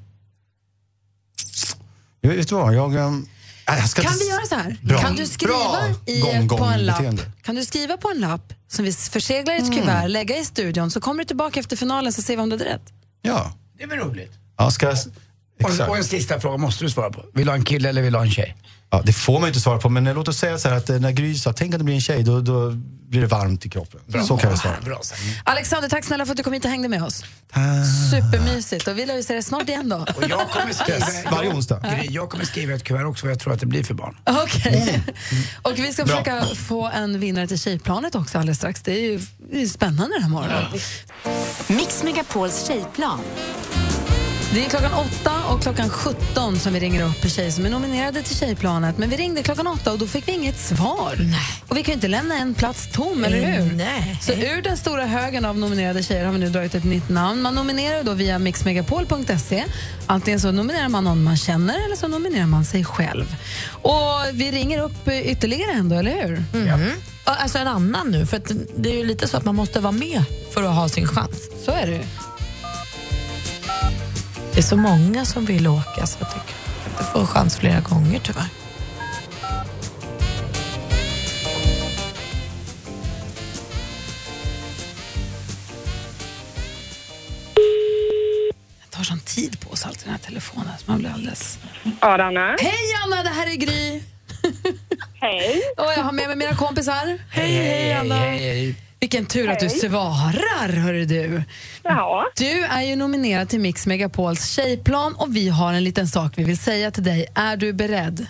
Jag vet du vad, jag, ehm, Jag Kan vi göra så här? Bra. Kan du skriva Bra i, gång, på gång, en lapp beteende. Kan du skriva på en lapp som vi förseglar i ett Mm. kuvert, lägga i studion, så kommer du tillbaka efter finalen så ser vi om du hade rätt. Ja. Det är väl roligt? Ja, ska jag... Och, och en sista fråga måste du svara på. Vill du ha en kille eller vill du ha en tjej? Ja, det får man ju inte svara på, men låt oss säga så här att eh, när Gry sa tänk att det blir en tjej, då, då blir det varmt i kroppen. Så kan jag svara. Bra, Alexander, tack snälla för att du kom hit och hängde med oss. Supermysigt. Och vi lär ju se dig snart igen då. Och jag kommer skriva, Varje onsdag. Gry, jag kommer skriva ett kuvert också vad jag tror att det blir för barn. Okej. Och vi ska Bra. försöka få en vinnare till Tjejplanet också alldeles strax. Det är ju det är spännande den här morgonen. Mix Megapols tjejplan. Det är klockan åtta och klockan 17 som vi ringer upp tjejer som är nominerade till Tjejplanet. Men vi ringde klockan åtta och då fick vi inget svar. Och vi kan ju inte lämna en plats tom, eller hur? Nej. Så ur den stora högen av nominerade tjejer har vi nu dragit ett nytt namn. Man nominerar då via mixmegapol.se. Antingen så nominerar man någon man känner eller så nominerar man sig själv. Och vi ringer upp eh, ytterligare en då, eller hur? Mhm. Ja, Alltså en annan nu, för att det är ju lite så att man måste vara med för att ha sin chans. Så är det ju. Det är så många som vill åka så att du kan inte få chans flera gånger tyvärr. Det tar sån tid på oss alltid den här telefonen så man blir alldeles... Ja, Anna. Hej Anna, det här är Gry. Hej. Och jag har med mig mina kompisar. Hej, hej Anna. Vilken tur att du Hej. svarar, hörru du. Ja. Du är ju nominerad till Mix Megapols tjejplan och vi har en liten sak vi vill säga till dig. Är du beredd?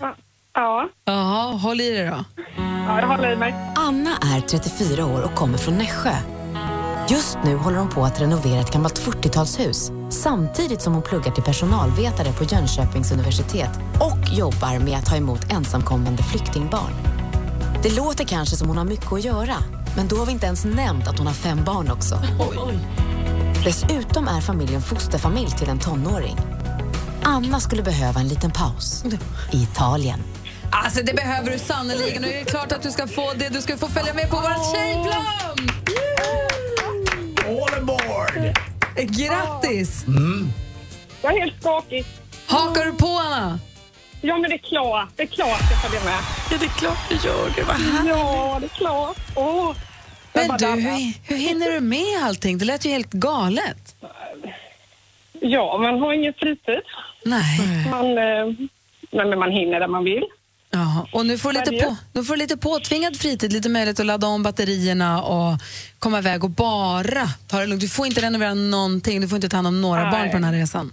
Ja. Jaha, håll i dig då. Ja, jag håller i mig. Anna är 34 år och kommer från Nässjö. Just nu håller hon på att renovera ett gammalt 40-talshus samtidigt som hon pluggar till personalvetare på Jönköpings universitet och jobbar med att ta emot ensamkommande flyktingbarn. Det låter kanske som hon har mycket att göra, men då har vi inte ens nämnt att hon har fem barn också. Dessutom är familjen fosterfamilj till en tonåring. Anna skulle behöva en liten paus. I Italien. Alltså det behöver du sannerligen och det är klart att du ska få det. Du ska få följa med på vårt tjejplan! All aboard! Grattis! Jag är helt skakig. Hakar du på Anna? Ja, men det är klart. Det är klart jag följer med. Ja, det är klart du gör det. Vad Ja, det är klart. Åh. Men du, hur, hur hinner du med allting? Det lät ju helt galet. Ja, man har ingen fritid. Nej. Man, eh, nej, men man hinner där man vill. Ja, och nu får, du lite på, nu får du lite påtvingad fritid, lite möjlighet att ladda om batterierna och komma iväg och bara ta det lugnt. Du får inte renovera någonting, du får inte ta hand om några Nej. barn på den här resan.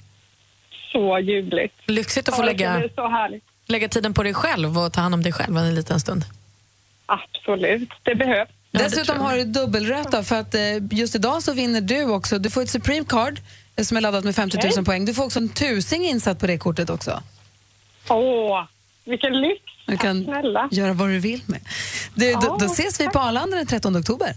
Så ljuvligt. Lyxigt att få Ja, lägga, blir så härligt. lägga tiden på dig själv och ta hand om dig själv en liten stund. Absolut. Det behövs. Ja, det Dessutom har du dubbelrött då, för att eh, just idag så vinner du också. Du får ett Supreme Card eh, som är laddat med 50 000 Okej. poäng. Du får också en tusing insatt på det kortet också. Åh, vilken lyx. Du kan snälla. göra vad du vill med. Du, då, Ja, då ses vi på Arlanda den 13 oktober.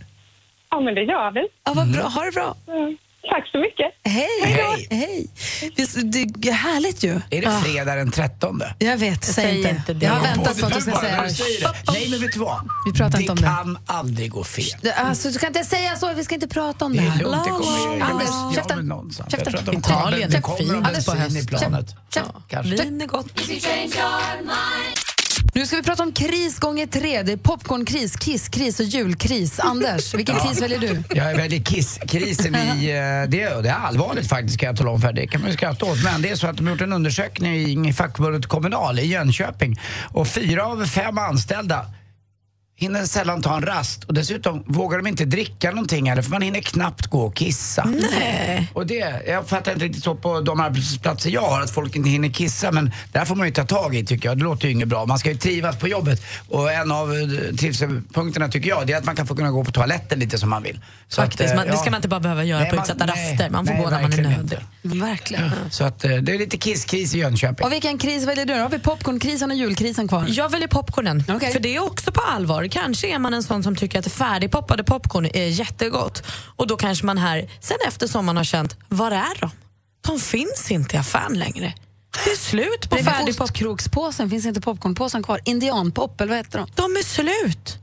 Ja, men det gör vi. Ja, vad bra. Ha det bra. Mm. Tack så mycket. Hej! Hej. Hej. Visst, Det är härligt ju. Är det Ah. fredag den 13? Jag vet, säg Säg inte. inte det. Jag har väntat på att Du ska säga det. det. Nej, men vet du vad? Vi pratar det inte om det. kan aldrig gå fel. Det- Alltså, du kan inte säga så, vi ska inte prata om Det det är lugnt, det kommer ju... Anders, käften. Italien, det det kommer fint med på bensin i hösten. planet. Käft. Kanske. Vin är gott. Nu ska vi prata om kris gånger tre. Det är popcornkris, kisskris och julkris. Anders, vilken kris väljer du? Jag väldigt kiss-krisen i... Det, det är allvarligt faktiskt kan jag tala om för det kan man ju skratta åt. Men det är så att de har gjort en undersökning i fackförbundet Kommunal i Jönköping och fyra av fem anställda hinner sällan ta en rast och dessutom vågar de inte dricka någonting eller för man hinner knappt gå och kissa. Nej. Och det, jag fattar inte riktigt så på de arbetsplatser jag har att folk inte hinner kissa men det här får man ju ta tag i tycker jag. Det låter ju inget bra. Man ska ju trivas på jobbet och en av eh, trivselpunkterna tycker jag det är att man kan få kunna gå på toaletten lite som man vill. Så Faktiskt, att, eh, man, det ska ja. man inte bara behöva göra Nej, på utsatta nej, raster. Man får nej, gå när man är nödig. inte. Verkligen. Så att eh, det är lite kisskris i Jönköping. Och vilken kris väljer du? Har vi popcornkrisen och julkrisen kvar. Jag väljer popcornen, Okej. för det är också på allvar. Kanske är man en sån som tycker att färdigpoppade popcorn är jättegott. Och då kanske man här, sen efter sommaren har känt, var är de? De finns inte i affären längre. Det är slut på Bredvid färdigpop. ostkrokspåsen finns inte popcornpåsen kvar. Indianpop, eller vad heter de? De är slut.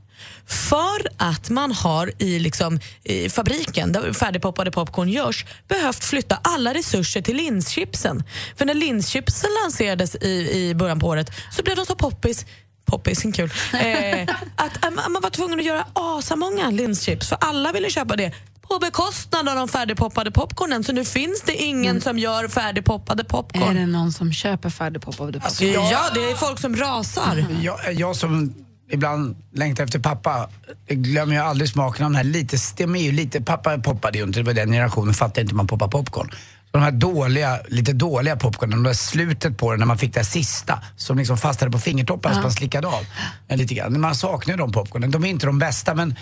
För att man har i, liksom, i fabriken där färdigpoppade popcorn görs behövt flytta alla resurser till linschipsen. För när linschipsen lanserades i, i början på året så blev de så poppis poppis, kul. Eh, att, att man var tvungen att göra asamånga linschips för alla ville köpa det på bekostnad av de färdigpoppade popcornen. Så nu finns det ingen som gör färdigpoppade popcorn. Är det någon som köper färdigpoppade popcorn? Alltså, jag- Ja, det är folk som rasar. Jag, jag som ibland längtar efter pappa glömmer ju aldrig smaken av den här lite, det är ju lite, pappa poppade ju inte, det var den generationen, fattade inte man poppar popcorn. De här dåliga, lite dåliga popcornen, det där slutet på den när man fick det sista som liksom fastnade på fingertopparna så man slickade av. eh, Lite grann. Man saknar ju de popcornen, de är inte de bästa men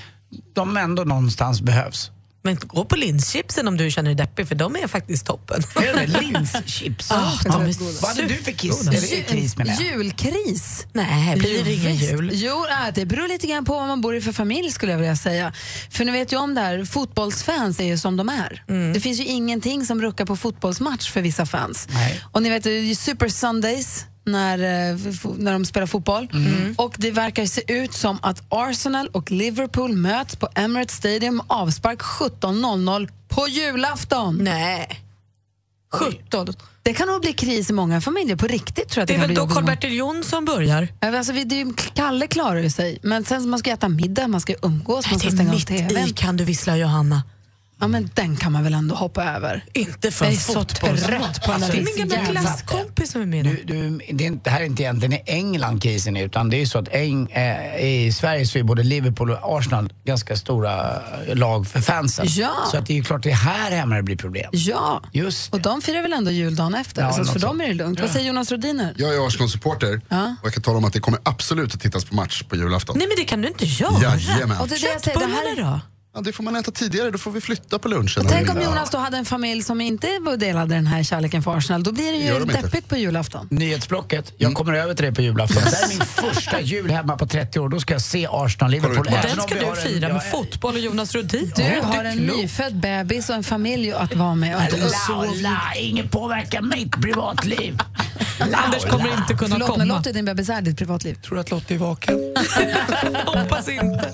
de ändå någonstans behövs. Men gå på linschipsen om du känner dig deppig för de är faktiskt toppen. Linschips? Ah, de är Vad hade du för kiss? Eller kris menar jag. Julkris? Nej, blir det ingen jul? Jo, äh, det beror lite grann på vad man bor i för familj skulle jag vilja säga. För ni vet ju om det här, fotbollsfans är ju som de är. Mm. Det finns ju ingenting som ruckar på fotbollsmatch för vissa fans. Och ni vet, det är ju Super Sundays när, eh, när de spelar fotboll. Mm. Och det verkar se ut som att Arsenal och Liverpool möts på Emirates Stadium avspark 17.00 på julafton. Nej. 17? Det kan nog bli kris i många familjer, på riktigt tror jag Det det, är väl då Karl-Bertil Jonsson börjar? Ja, Alltså, vi- det är Kalle klarar ju sig, men sen man ska äta middag, man ska umgås, man ska stänga av mitt tvn. i Kan du vissla Johanna? Ja, men den kan man väl ändå hoppa över? Inte för Jag är så fotbollsmatch. trött på den där Det är min gamla klasskompis som är med. Du, du, det, är inte, det här är inte egentligen i England krisen är, utan det är ju så att Eng, eh, i Sverige så är både Liverpool och Arsenal ganska stora eh, lag för fansen. Ja. Så att det är ju klart det är här hemma det blir problem. Ja, Just och de firar väl ändå juldagen efter, Ja, så något för dem är det lugnt. Vad säger Jonas Rodiner? Jag är Arsenal-supporter Ja. och jag kan tala om att det kommer absolut att tittas på match på julafton. Nej men det kan du inte göra. Jajamän. Och det är det jag säger, det här är... då? Ja, det får man äta tidigare, då får vi flytta på lunchen. Tänk om Jonas då hade en familj som inte delade den här kärleken för Arsenal, då blir det ju de inte. deppigt på julafton. Nyhetsblocket, jag kommer över till det på julafton. Det här är min första jul hemma på 30 år, då ska jag se Arsenal-Liverpool. Och den ska du en- fira ja, med fotboll och Jonas Rhodin. Du Ja, har är en nyfödd bebis och en familj att vara med. Och La, la, ingen påverkar mitt privatliv. Anders kommer inte kunna Förlåt, men komma. låter din bebis är ditt privatliv? Tror du att Lotta är vaken? Hoppas inte.